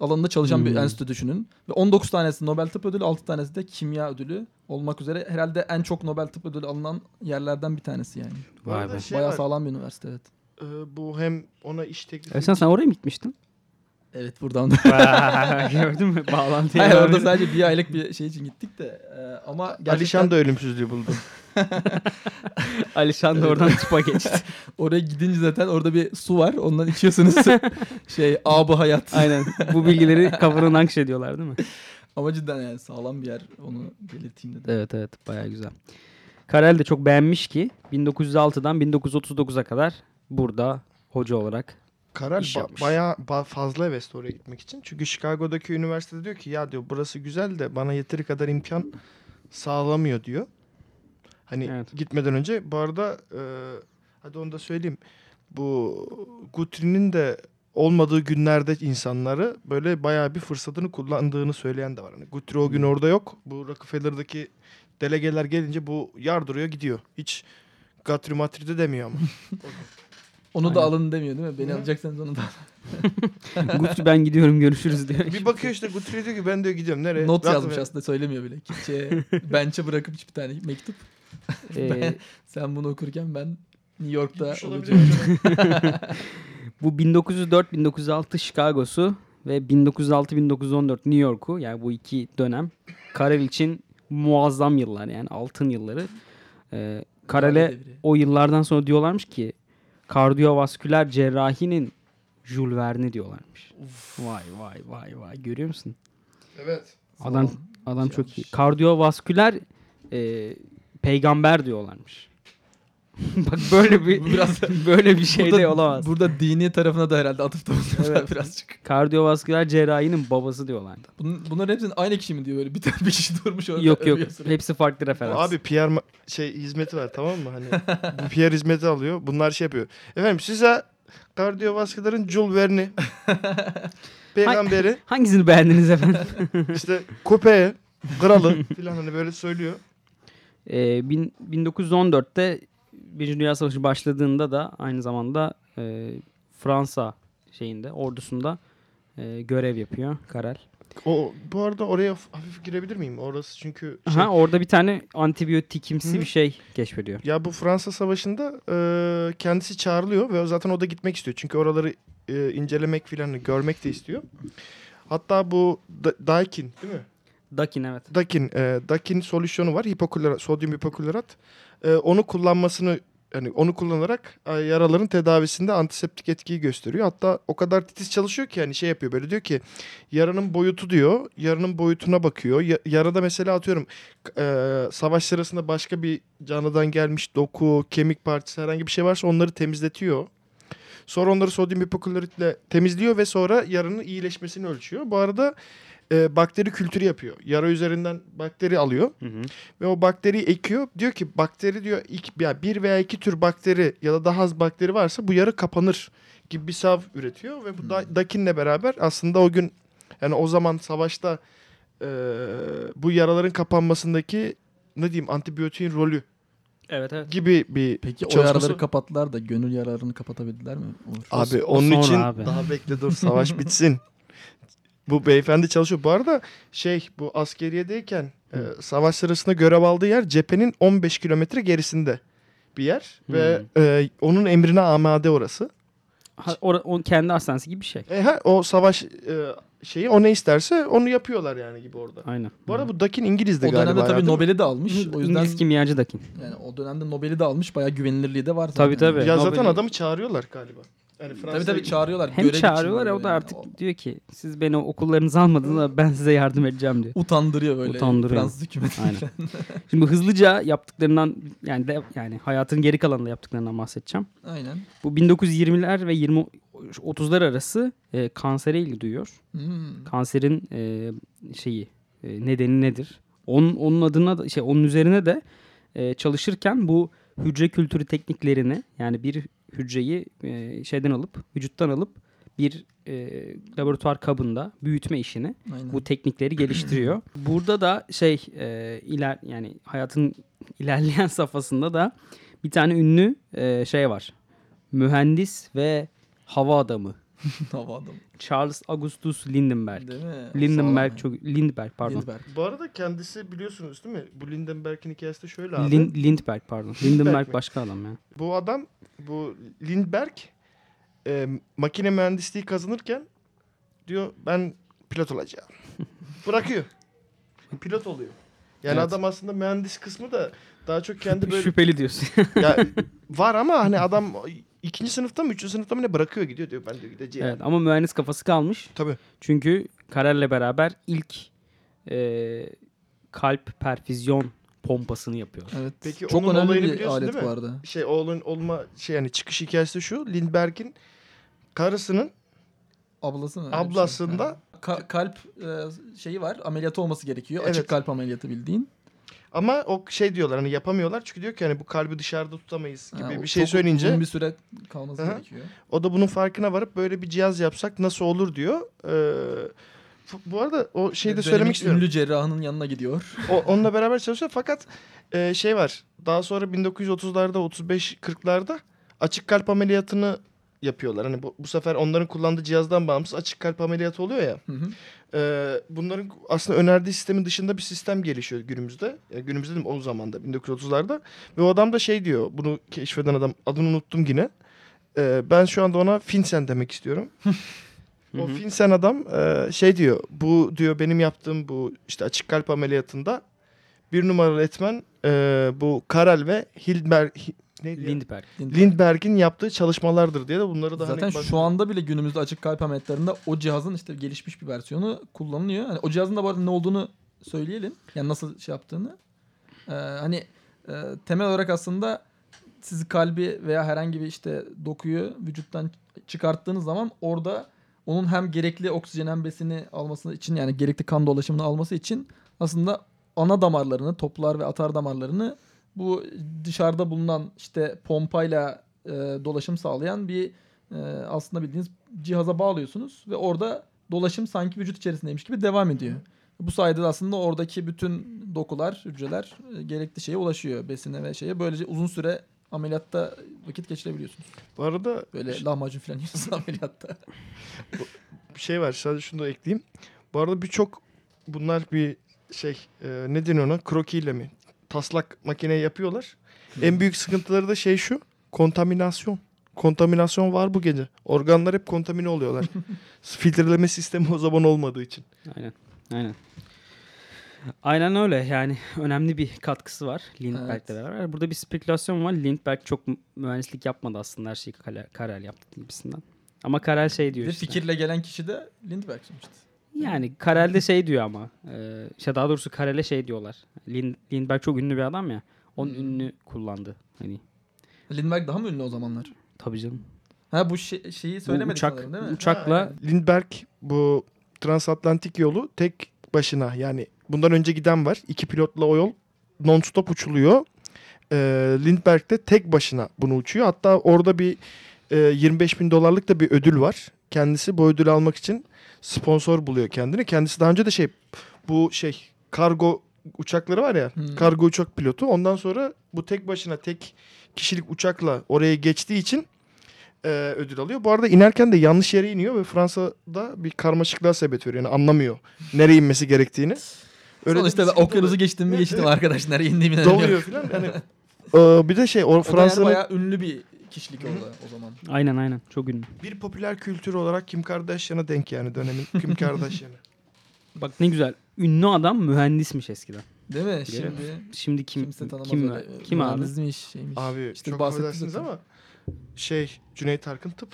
Speaker 8: alanında çalışan bir
Speaker 9: Hmm.
Speaker 8: enstitü düşünün. Ve 19 tanesi Nobel tıp ödülü, 6 tanesi de kimya ödülü olmak üzere herhalde en çok Nobel tıp ödülü alınan yerlerden bir tanesi yani.
Speaker 9: Vay be.
Speaker 7: şey
Speaker 8: Bayağı
Speaker 7: var,
Speaker 8: sağlam bir üniversite evet.
Speaker 7: e, bu hem ona iş teklifi
Speaker 9: Ersan sen oraya mı gitmiştin?
Speaker 8: Evet buradan
Speaker 9: Gördün mü? Bağlantıyı.
Speaker 8: Hayır orada sadece bir aylık bir şey için gittik de e, ama gerçekten
Speaker 7: Alişan da ölümsüzlüğü buldu.
Speaker 9: Alişan da oradan tıpa geçti.
Speaker 8: oraya gidince zaten orada bir su var. Ondan içiyorsunuz. şey abı hayat.
Speaker 9: Aynen. Bu bilgileri kafadan nakşediyorlar değil mi?
Speaker 8: Ama cidden yani sağlam bir yer. Onu belirteyim dedim.
Speaker 9: Evet evet baya güzel. Karel de çok beğenmiş ki 1906'dan 1939'a kadar burada hoca olarak
Speaker 7: Karar
Speaker 9: İş
Speaker 7: ba-
Speaker 9: yapmış.
Speaker 7: bayağı ba- fazla hevesli oraya gitmek için. Çünkü Chicago'daki üniversitede diyor ki ya diyor burası güzel de bana yeteri kadar imkan sağlamıyor diyor. Hani
Speaker 9: Evet.
Speaker 7: gitmeden önce bu arada e, hadi onu da söyleyeyim. Bu Guthrie'nin de olmadığı günlerde insanları böyle bayağı bir fırsatını kullandığını söyleyen de var. Hani Guthrie o gün orada yok. Bu Rockefeller'daki delegeler gelince bu yardırıyor gidiyor. Hiç Guthrie Matri demiyor ama.
Speaker 8: Onu da
Speaker 9: Aynen.
Speaker 8: alın demiyor değil mi? Beni
Speaker 7: Hı.
Speaker 8: alacaksanız onu da.
Speaker 9: Guthrie ben gidiyorum görüşürüz diyor.
Speaker 7: bir bakıyor işte Guthrie diyor ki ben diyor gidiyorum nereye?
Speaker 8: Not
Speaker 7: Rahat
Speaker 8: yazmış
Speaker 7: ver.
Speaker 8: aslında söylemiyor bile. Kimseye bench'e bırakıp hiçbir tane mektup.
Speaker 9: Ee,
Speaker 8: Sen bunu okurken ben New York'ta olacağım.
Speaker 9: bu 1904-1906 Chicago'su ve 1906-1914 New York'u yani bu iki dönem Karel için muazzam yıllar yani altın yılları. Ee, Karel'e o yıllardan sonra diyorlarmış ki kardiyovasküler cerrahinin Jules Verne diyorlarmış. Vay vay vay vay görüyor musun?
Speaker 7: Evet.
Speaker 9: Adam adam
Speaker 8: Şey
Speaker 9: çok iyi. Kardiyovasküler e, peygamber diyorlarmış. Bak böyle bir
Speaker 8: biraz-
Speaker 9: böyle bir şey de
Speaker 8: burada,
Speaker 9: olamaz.
Speaker 8: Burada dini tarafına da herhalde atıfta bulunuyorlar
Speaker 9: Evet.
Speaker 8: birazcık.
Speaker 9: Kardiyovasküler cerrahinin babası diyorlardı.
Speaker 8: Bunun, bunların hepsinin aynı kişi mi diyor böyle? Bir tane bir kişi durmuş orada.
Speaker 9: Yok yok
Speaker 8: sürekli.
Speaker 9: hepsi farklı referans.
Speaker 7: Abi PR şey hizmeti var tamam mı? Hani bu PR hizmeti alıyor. Bunlar şey yapıyor. Efendim size kardiyovaskülerin Jules Verne peygamberi
Speaker 9: Hangisini beğendiniz efendim?
Speaker 7: işte köpeği kralı filan hani böyle söylüyor.
Speaker 9: Ee, bin- 1914'te Birinci Dünya Savaşı başladığında da aynı zamanda e, Fransa şeyinde ordusunda e, görev yapıyor Karel.
Speaker 7: O bu arada oraya hafif girebilir miyim? Orası çünkü şey,
Speaker 9: Aha, orada bir tane antibiyotikimsi
Speaker 7: Hı.
Speaker 9: bir şey keşfediyor.
Speaker 7: ya bu Fransa Savaşı'nda e, kendisi çağrılıyor ve zaten o da gitmek istiyor. Çünkü oraları e, incelemek filan görmek de istiyor. Hatta bu Da- Daikin değil mi?
Speaker 9: Dakin evet.
Speaker 7: Dakin, e, Dakin solüsyonu var. Hipoklorat, sodyum hipoklorat. E, onu kullanmasını yani onu kullanarak e, yaraların tedavisinde antiseptik etkiyi gösteriyor. Hatta o kadar titiz çalışıyor ki yani şey yapıyor böyle diyor ki yaranın boyutu diyor. Yaranın boyutuna bakıyor. Ya- yarada mesela atıyorum e, savaş sırasında başka bir canlıdan gelmiş doku, kemik parçası herhangi bir şey varsa onları temizletiyor. Sonra onları sodyum hipokloritle temizliyor ve sonra yaranın iyileşmesini ölçüyor. Bu arada e, bakteri kültürü yapıyor. Yara üzerinden bakteri alıyor
Speaker 9: Hı hı.
Speaker 7: ve o bakteriyi ekiyor. Diyor ki bakteri diyor ilk ya bir veya iki tür bakteri ya da daha az bakteri varsa bu yara kapanır gibi bir sav üretiyor ve bu da, Dakin'le beraber aslında o gün yani o zaman savaşta e, bu yaraların kapanmasındaki ne diyeyim antibiyotiğin rolü
Speaker 9: Evet evet.
Speaker 7: gibi bir
Speaker 8: Peki o
Speaker 7: çalışması-
Speaker 8: yaraları kapattılar da gönül yaralarını kapatabildiler mi? Onur?
Speaker 7: Abi
Speaker 9: o
Speaker 7: onun
Speaker 9: sonra
Speaker 7: için
Speaker 9: abi.
Speaker 7: daha bekle dur savaş bitsin. Bu beyefendi çalışıyor. Bu arada şey bu askeriyedeyken e, savaş sırasında görev aldığı yer cephenin 15 kilometre gerisinde bir yer. Ve e, onun emrine amade orası.
Speaker 9: Ha, ora- o kendi hastanesi gibi bir şey.
Speaker 7: E, ha, o savaş e, şeyi o ne isterse onu yapıyorlar yani gibi orada.
Speaker 9: Aynen.
Speaker 7: Bu arada bu Dakin İngiliz'de
Speaker 8: O
Speaker 7: galiba.
Speaker 8: dönemde
Speaker 7: ya,
Speaker 8: tabii? Nobel'i de almış. O yüzden
Speaker 9: İngiliz kimyacı Dakin.
Speaker 8: yani o dönemde Nobel'i de almış. Bayağı güvenilirliği de var. zaten.
Speaker 9: Tabii tabii.
Speaker 7: Ya zaten
Speaker 9: Nobel'i-
Speaker 7: adamı çağırıyorlar galiba. Yani
Speaker 8: Tabii
Speaker 7: Fransa'ya-
Speaker 8: tabii çağırıyorlar.
Speaker 9: Hem
Speaker 8: görev
Speaker 9: çağırıyorlar o da artık
Speaker 8: yani.
Speaker 9: diyor ki siz beni okullarınıza almadınız ama ben size yardım edeceğim diyor.
Speaker 8: utandırıyor böyle
Speaker 9: Utandırıyor.
Speaker 8: Fransız hükümeti.
Speaker 9: Aynen. Şimdi hızlıca yaptıklarından yani de, yani hayatın geri kalanında yaptıklarından bahsedeceğim.
Speaker 8: Aynen.
Speaker 9: Bu 1920'ler ve 20 30'lar arası e, kansere ilgi duyuyor.
Speaker 8: Hmm.
Speaker 9: Kanserin e, şeyi e, nedeni nedir? Onun onun adına da şey onun üzerine de e, çalışırken bu hücre kültürü tekniklerini yani bir hücreyi e, şeyden alıp vücuttan alıp bir e, laboratuvar kabında büyütme işini
Speaker 8: Aynen.
Speaker 9: bu teknikleri geliştiriyor. Burada da şey e, iler yani hayatın ilerleyen safhasında da bir tane ünlü e, şey var. Mühendis ve hava adamı
Speaker 8: Hava adamı.
Speaker 9: Charles Augustus Lindenberg.
Speaker 8: Değil mi?
Speaker 9: Lindenberg
Speaker 8: Sağlam.
Speaker 9: çok Lindbergh pardon.
Speaker 8: Lindbergh.
Speaker 7: Bu arada kendisi biliyorsunuz değil mi? Bu Lindenberg'in hikayesi de şöyle abi.
Speaker 9: Lin, Lindbergh pardon. Lindenberg başka adam ya.
Speaker 7: Bu adam bu Lindbergh e, makine mühendisliği kazanırken diyor ben pilot olacağım. Bırakıyor. Pilot oluyor. Yani
Speaker 9: Evet.
Speaker 7: adam aslında mühendis kısmı da daha çok kendi böyle
Speaker 9: Şüpheli diyorsun.
Speaker 7: ya, var ama hani adam ikinci sınıfta mı üçüncü sınıfta mı ne bırakıyor gidiyor diyor ben diyor gideceğim.
Speaker 9: evet ama mühendis kafası kalmış.
Speaker 7: Tabii.
Speaker 9: Çünkü Karel'le beraber ilk e, kalp perfüzyon pompasını yapıyor.
Speaker 8: Evet.
Speaker 7: Peki
Speaker 8: Çok
Speaker 7: onun
Speaker 8: önemli
Speaker 7: olayını
Speaker 8: bir
Speaker 7: biliyorsun
Speaker 8: alet
Speaker 7: değil mi?
Speaker 8: bu arada.
Speaker 7: Şey oğlun olma şey yani çıkış hikayesi şu Lindbergh'in karısının
Speaker 8: Ablası mı? Şey.
Speaker 7: ablasında.
Speaker 8: Ka- kalp e, şeyi var. Ameliyatı olması gerekiyor.
Speaker 7: Evet.
Speaker 8: Açık kalp ameliyatı bildiğin.
Speaker 7: Ama o şey diyorlar hani yapamıyorlar çünkü diyor ki hani bu kalbi dışarıda tutamayız gibi
Speaker 8: Ha,
Speaker 7: bir şey
Speaker 8: çok
Speaker 7: söyleyince
Speaker 8: Uzun bir süre kalması
Speaker 7: hı.
Speaker 8: gerekiyor.
Speaker 7: o da bunun farkına varıp böyle bir cihaz yapsak nasıl olur diyor. Ee, f- bu arada o şeyi de
Speaker 8: Dönemin
Speaker 7: söylemek istiyorum.
Speaker 8: Ünlü cerrahının yanına gidiyor.
Speaker 7: O, onunla beraber çalışıyor fakat e, şey var. Daha sonra 1930'larda 35-40'larda açık kalp ameliyatını yapıyorlar. Hani bu, bu sefer onların kullandığı cihazdan bağımsız açık kalp ameliyatı oluyor ya.
Speaker 8: Hı hı.
Speaker 7: Ee, bunların aslında önerdiği sistemin dışında bir sistem gelişiyor günümüzde. Yani günümüzde değil mi? O zamanda 1930'larda. Ve o adam da şey diyor. Bunu keşfeden adam adını unuttum yine. Ee, ben şu anda ona Finsen demek istiyorum. o. Finsen adam e, şey diyor. Bu diyor benim yaptığım bu işte açık kalp ameliyatında bir numaralı etmen e, bu Karel ve Hildberg Hi- neydi ya?
Speaker 9: Lindbergh.
Speaker 7: Lindbergh'in yaptığı çalışmalardır diye de bunları da
Speaker 8: Zaten
Speaker 7: hani
Speaker 8: şu anda bile günümüzde açık kalp ameliyatlarında o cihazın işte gelişmiş bir versiyonu kullanılıyor. Hani o cihazın da bu arada ne olduğunu söyleyelim. Yani nasıl şey yaptığını. Ee, hani e, temel olarak aslında siz kalbi veya herhangi bir işte dokuyu vücuttan çıkarttığınız zaman orada onun hem gerekli oksijen hem besini alması için yani gerekli kan dolaşımını alması için aslında ana damarlarını, toplar ve atar damarlarını bu dışarıda bulunan işte pompayla e, dolaşım sağlayan bir e, aslında bildiğiniz cihaza bağlıyorsunuz ve orada dolaşım sanki vücut içerisindeymiş gibi devam ediyor. Bu sayede de aslında oradaki bütün dokular, hücreler e, gerekli şeye ulaşıyor besine ve şeye. Böylece uzun süre ameliyatta vakit geçirebiliyorsunuz.
Speaker 7: Bu arada
Speaker 8: Böyle lahmacun falan yiyorsunuz ameliyatta.
Speaker 7: bir şey var. Sadece şunu da ekleyeyim. Bu arada birçok bunlar bir şey e, ne deniyor ona? Krokiyle mi? Taslak makine yapıyorlar. En büyük sıkıntıları da şey şu. Kontaminasyon. Kontaminasyon var bu gece. Organlar hep kontamine oluyorlar. Filtreleme sistemi o zaman olmadığı için.
Speaker 9: Aynen. Aynen. Aynen öyle yani önemli bir katkısı var Lindbergh'le
Speaker 8: Evet.
Speaker 9: beraber. Burada bir spekülasyon var. Lindbergh çok mü- mühendislik yapmadı aslında her şeyi Karel, Karel yaptı gibisinden. Ama Karel şey diyor
Speaker 8: Ve
Speaker 9: işte.
Speaker 8: fikirle gelen kişi de Lindbergh sonuçta.
Speaker 9: Yani Karel de şey diyor ama. E, işte daha doğrusu Karel'e şey diyorlar. Lind, Lindbergh çok ünlü bir adam ya. Onun
Speaker 8: Hmm.
Speaker 9: ünlü kullandı. Hani
Speaker 8: Lindbergh daha mı ünlü o zamanlar?
Speaker 9: tabii canım.
Speaker 8: Ha bu şey- şeyi
Speaker 9: Bu
Speaker 8: söylemedik
Speaker 9: uçak,
Speaker 8: sanırım değil mi?
Speaker 9: uçakla
Speaker 7: Lindbergh bu transatlantik yolu tek başına yani bundan önce giden var. İki pilotla o yol non-stop uçuluyor. Ee, Lindbergh de tek başına bunu uçuyor. Hatta orada bir e, 25 bin dolarlık da bir ödül var. Kendisi bu ödülü almak için sponsor buluyor kendini. Kendisi daha önce de şey bu şey kargo uçakları var ya
Speaker 8: Hmm.
Speaker 7: kargo uçak pilotu. Ondan sonra bu tek başına tek kişilik uçakla oraya geçtiği için e, ödül alıyor. Bu arada inerken de yanlış yere iniyor ve Fransa'da bir karmaşıklığa sebep veriyor. Yani anlamıyor nereye inmesi gerektiğini.
Speaker 8: Öyle Sonuçta ben okyanusu geçtim mi geçtim arkadaş nereye indiğimi
Speaker 7: Doluyor falan. Yani, e, bir de şey o
Speaker 8: Fransa'nın bayağı ünlü bir kişilik orada o zaman.
Speaker 9: Aynen aynen. Çok ünlü.
Speaker 7: Bir popüler kültür olarak Kim Kardashian'a denk yani dönemin Kim Kardashian'ı.
Speaker 9: Bak ne güzel. Ünlü adam mühendismiş eskiden.
Speaker 8: Değil mi?
Speaker 9: Biliyor
Speaker 8: Şimdi
Speaker 9: Şimdi kim
Speaker 8: kimse tanımaz
Speaker 9: kim
Speaker 8: öyle.
Speaker 9: kim abi?
Speaker 8: Mühendismiş, şeymiş.
Speaker 7: Abi
Speaker 8: İşte
Speaker 7: çok affedersiniz
Speaker 8: zaten.
Speaker 7: ama şey Cüneyt Arkın tıp.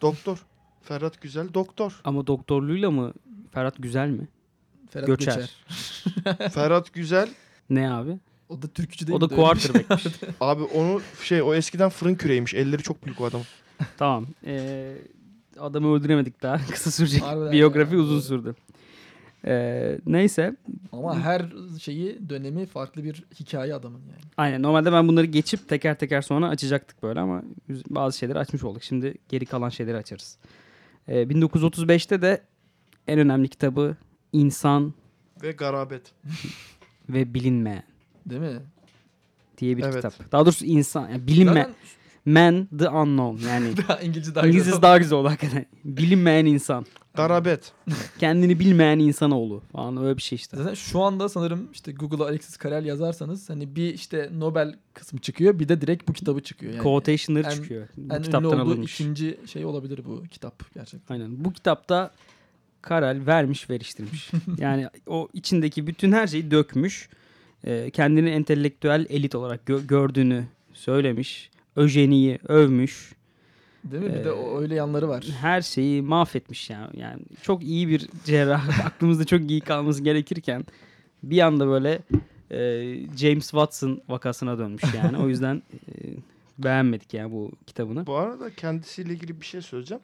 Speaker 7: Doktor. Ferhat Güzel doktor.
Speaker 9: Ama doktorluğuyla mı Ferhat güzel mi?
Speaker 8: Ferhat
Speaker 9: Göçer.
Speaker 8: Göçer.
Speaker 7: Ferhat Güzel
Speaker 9: Ne abi?
Speaker 8: O da Türkçü değil
Speaker 9: O da quarterback'miş.
Speaker 7: abi onu şey o eskiden fırın küreymiş. Elleri çok büyük o adam.
Speaker 9: tamam. Ee, adamı öldüremedik daha. Kısa sürecek.
Speaker 8: Harbiden
Speaker 9: Biyografi
Speaker 8: ya,
Speaker 9: uzun
Speaker 8: doğru.
Speaker 9: sürdü. Ee, neyse.
Speaker 8: Ama her şeyi dönemi farklı bir hikaye adamın yani.
Speaker 9: Aynen. Normalde ben bunları geçip teker teker sonra açacaktık böyle ama bazı şeyleri açmış olduk. Şimdi geri kalan şeyleri açarız. Ee, 1935'te de en önemli kitabı İnsan
Speaker 7: Ve garabet.
Speaker 9: ve Bilinmeyen
Speaker 8: Değil mi?
Speaker 9: diye bir
Speaker 7: Evet.
Speaker 9: kitap. Daha doğrusu insan, yani bilinme,
Speaker 8: Zaten
Speaker 9: man the unknown yani.
Speaker 8: daha İngilizce daha
Speaker 9: İngilizcesi
Speaker 8: güzel.
Speaker 9: daha güzel oldu hakikaten. Bilinmeyen insan.
Speaker 7: Garabet.
Speaker 9: Kendini bilmeyen insanoğlu falan öyle bir şey işte.
Speaker 8: Zaten şu anda sanırım işte Google'a Alexis Carrel yazarsanız hani bir işte Nobel kısmı çıkıyor bir de direkt bu kitabı çıkıyor. Yani
Speaker 9: Quotation'ları
Speaker 8: en-
Speaker 9: çıkıyor. Bu
Speaker 8: en ünlü
Speaker 9: kitaptan
Speaker 8: olduğu
Speaker 9: alınmış.
Speaker 8: ikinci şey olabilir bu kitap gerçekten.
Speaker 9: Aynen. Bu kitapta Karel vermiş veriştirmiş. yani o içindeki bütün her şeyi dökmüş. Ee, kendini entelektüel elit olarak gö- gördüğünü söylemiş. Öjeni'yi övmüş.
Speaker 8: Değil mi? Bir de
Speaker 9: Ee,
Speaker 8: o öyle yanları var.
Speaker 9: Her şeyi mahvetmiş yani. Yani çok iyi bir cerrah. Aklımızda çok iyi kalması gerekirken bir anda böyle e, James Watson vakasına dönmüş yani. O yüzden e, beğenmedik yani bu kitabını.
Speaker 7: Bu arada kendisiyle ilgili bir şey söyleyeceğim.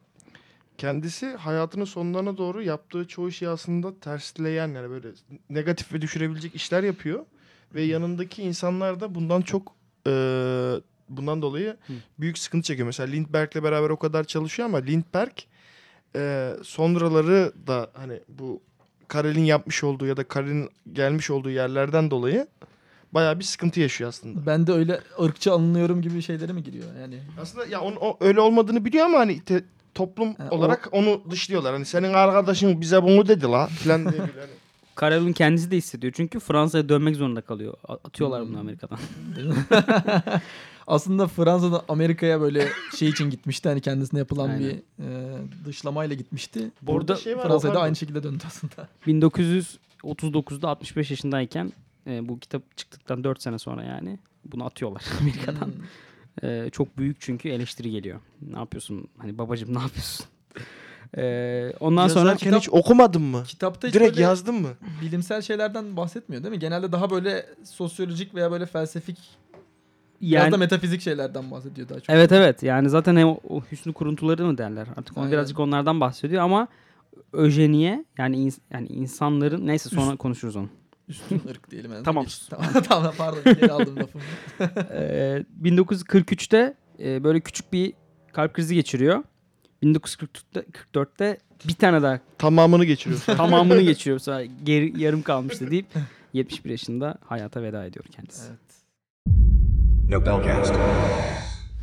Speaker 7: Kendisi hayatının sonlarına doğru yaptığı çoğu şeyi aslında tersleyen yani böyle negatif ve düşürebilecek işler yapıyor. Ve yanındaki insanlar da bundan çok eee, bundan dolayı
Speaker 9: Hı.
Speaker 7: büyük sıkıntı çekiyor. Mesela Lindbergh'le beraber o kadar çalışıyor ama Lindbergh eee, sonraları da hani bu Karel'in yapmış olduğu ya da Karel'in gelmiş olduğu yerlerden dolayı bayağı bir sıkıntı yaşıyor aslında.
Speaker 8: Ben de öyle ırkçı alınıyorum gibi şeylere mi giriyor yani?
Speaker 7: Aslında ya onun o, öyle olmadığını biliyor ama hani te- toplum
Speaker 8: o-
Speaker 7: olarak onu dışlıyorlar. Hani senin arkadaşın bize bunu dedi la falan diye. Hani.
Speaker 9: Karel'in kendisi de hissediyor. Çünkü Fransa'ya dönmek zorunda kalıyor. Atıyorlar bunu
Speaker 8: Hmm.
Speaker 9: Amerika'dan.
Speaker 8: Aslında Fransa'da Amerika'ya böyle şey için gitmişti. Hani kendisine yapılan
Speaker 9: Aynen.
Speaker 8: bir e, dışlamayla gitmişti.
Speaker 7: Burada
Speaker 8: Burada
Speaker 7: şey var,
Speaker 8: Fransa'ya da
Speaker 7: pardon.
Speaker 8: aynı şekilde döndü aslında.
Speaker 9: 1939'da 65 yaşındayken e, bu kitap çıktıktan 4 sene sonra yani bunu atıyorlar Amerika'dan.
Speaker 8: Hmm.
Speaker 9: E, çok büyük çünkü eleştiri geliyor. Ne yapıyorsun? Hani babacım ne yapıyorsun? E, ondan sonra
Speaker 7: Yazarken hiç okumadın mı?
Speaker 8: Kitapta hiç
Speaker 7: Direkt yazdın mı?
Speaker 8: bilimsel şeylerden bahsetmiyor değil mi? Genelde daha böyle sosyolojik veya böyle felsefik biraz
Speaker 9: yani
Speaker 8: da metafizik şeylerden bahsediyor daha çok.
Speaker 9: Evet evet yani zaten hem o, o hüsnü kuruntuları mı derler artık onu
Speaker 8: Aynen.
Speaker 9: birazcık onlardan bahsediyor ama öjeniye yani ins- yani insanların neyse sonra konuşuruz onu.
Speaker 8: Üstün ırk diyelim. en
Speaker 9: Tamam.
Speaker 8: Tamam, tamam pardon geri aldım lafımı.
Speaker 9: Ee, 1943'te e, böyle küçük bir kalp krizi geçiriyor. 1944'te 44'te bir tane daha
Speaker 7: Tamamını geçiriyorsun.
Speaker 9: tamamını geçiriyor. Sonra geri, yarım kalmıştı deyip 71 yaşında hayata veda ediyor kendisi.
Speaker 8: Evet.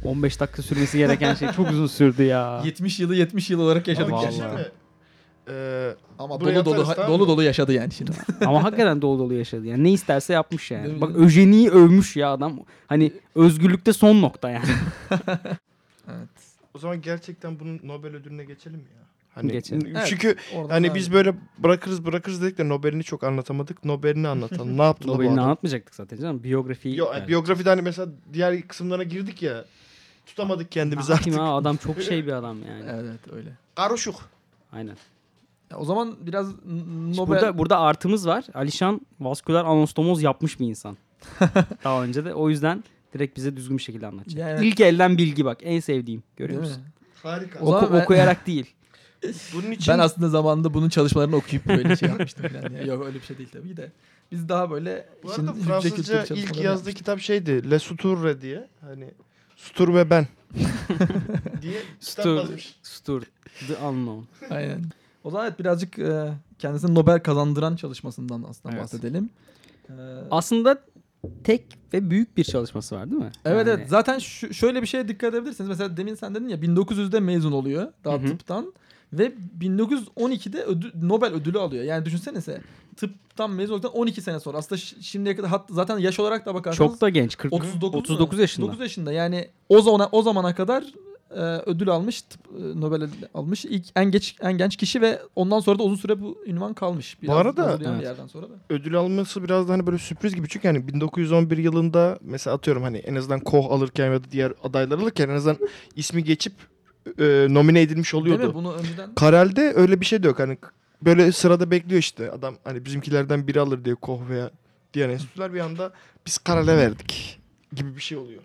Speaker 9: 15 dakika sürmesi gereken şey çok uzun sürdü ya.
Speaker 8: 70 yılı 70 yıl olarak yaşadık
Speaker 7: Ama
Speaker 9: Vallahi.
Speaker 8: gerçekten.
Speaker 7: Ee,
Speaker 8: Ama dolu dolu
Speaker 7: tamam
Speaker 8: dolu dolu yaşadı yani şimdi.
Speaker 9: Ama hakikaten dolu dolu yaşadı. Yani ne isterse yapmış
Speaker 8: Değil
Speaker 9: yani.
Speaker 8: mi?
Speaker 9: Bak Öjeni'yi övmüş ya adam. Hani özgürlükte son nokta yani.
Speaker 8: evet.
Speaker 7: O zaman gerçekten bunun Nobel ödülüne geçelim mi ya? Hani
Speaker 9: Geçelim.
Speaker 7: Çünkü
Speaker 8: Oradan
Speaker 7: hani biz böyle bırakırız bırakırız dedik de Nobel'ini çok anlatamadık. Nobel'ini anlatalım. ne yaptı la bu
Speaker 9: Nobel'ini
Speaker 7: adam?
Speaker 9: anlatmayacaktık zaten canım. Biyografi.
Speaker 7: Yo,
Speaker 9: yani.
Speaker 7: Biyografide hani mesela diğer kısımlarına girdik ya. Tutamadık kendimizi artık.
Speaker 9: ha, adam çok şey bir adam yani.
Speaker 8: Evet öyle.
Speaker 7: Karışık.
Speaker 9: Aynen.
Speaker 8: Ya o zaman biraz n- Nobel
Speaker 9: Burada, burada artımız var. Alişan vasküler anastomoz yapmış bir insan. Daha önce de. O yüzden direkt bize düzgün bir şekilde anlatacak.
Speaker 8: Yani-
Speaker 9: İlk elden bilgi bak. En sevdiğim. Görüyor
Speaker 8: değil mi?
Speaker 9: musun?
Speaker 7: Harika.
Speaker 8: O zaman
Speaker 9: Oku-
Speaker 8: ben-
Speaker 9: okuyarak değil.
Speaker 7: Bunun için
Speaker 8: Ben aslında zamanında bunun çalışmalarını okuyup böyle şey yapmıştım falan. Ya. Yok öyle bir şey değil tabii de. Biz daha böyle
Speaker 7: bu
Speaker 8: işin
Speaker 7: arada
Speaker 8: hücre
Speaker 7: Fransızca ilk
Speaker 8: çalışmalarını
Speaker 7: yazdığı kitap şeydi. Le Suturre diye. Hani Sutur ve ben diye kitap
Speaker 9: Stur,
Speaker 7: yazmış.
Speaker 9: Stur, The Unknown.
Speaker 8: Aynen. O zaman evet birazcık e, kendisine Nobel kazandıran çalışmasından aslında
Speaker 9: Evet.
Speaker 8: bahsedelim. E,
Speaker 9: Aslında tek ve büyük bir çalışması var değil mi?
Speaker 8: Evet
Speaker 9: Yani
Speaker 8: evet zaten şu, şöyle bir şeye dikkat edebilirsiniz. Mesela demin sen dedin ya 1900'de mezun oluyor daha
Speaker 9: Hı hı.
Speaker 8: tıptan. Ve 1912'de ödül, Nobel ödülü alıyor. Yani düşünsenize tıptan mezun olduktan 12 sene sonra. Aslında şimdiye kadar hat, zaten yaş olarak da bakarsanız
Speaker 9: Çok da genç. 40,
Speaker 8: 39,
Speaker 9: 39
Speaker 8: mu?
Speaker 9: yaşında.
Speaker 8: 39 yaşında. Yani o zamana o zamana kadar e, ödül almış, tıp, e, Nobel almış. İlk en geç en genç kişi ve ondan sonra da uzun süre bu ünvan kalmış. Biraz
Speaker 7: arada-
Speaker 8: bozuluyor bir
Speaker 9: Evet.
Speaker 8: yerden sonra da.
Speaker 7: ödül alması biraz da hani böyle sürpriz gibi. Çünkü hani 1911 yılında mesela atıyorum hani en azından Koch alırken ya da diğer adaylar alırken en azından ismi geçip e, nomine edilmiş
Speaker 8: Değil
Speaker 7: oluyordu.
Speaker 8: mi? Bunu önceden
Speaker 7: Karel'de öyle bir şey de yok. Hani böyle sırada bekliyor işte adam hani bizimkilerden biri alır diye Koch veya diğer enstitüler bir anda biz Karel'e verdik gibi bir şey oluyor.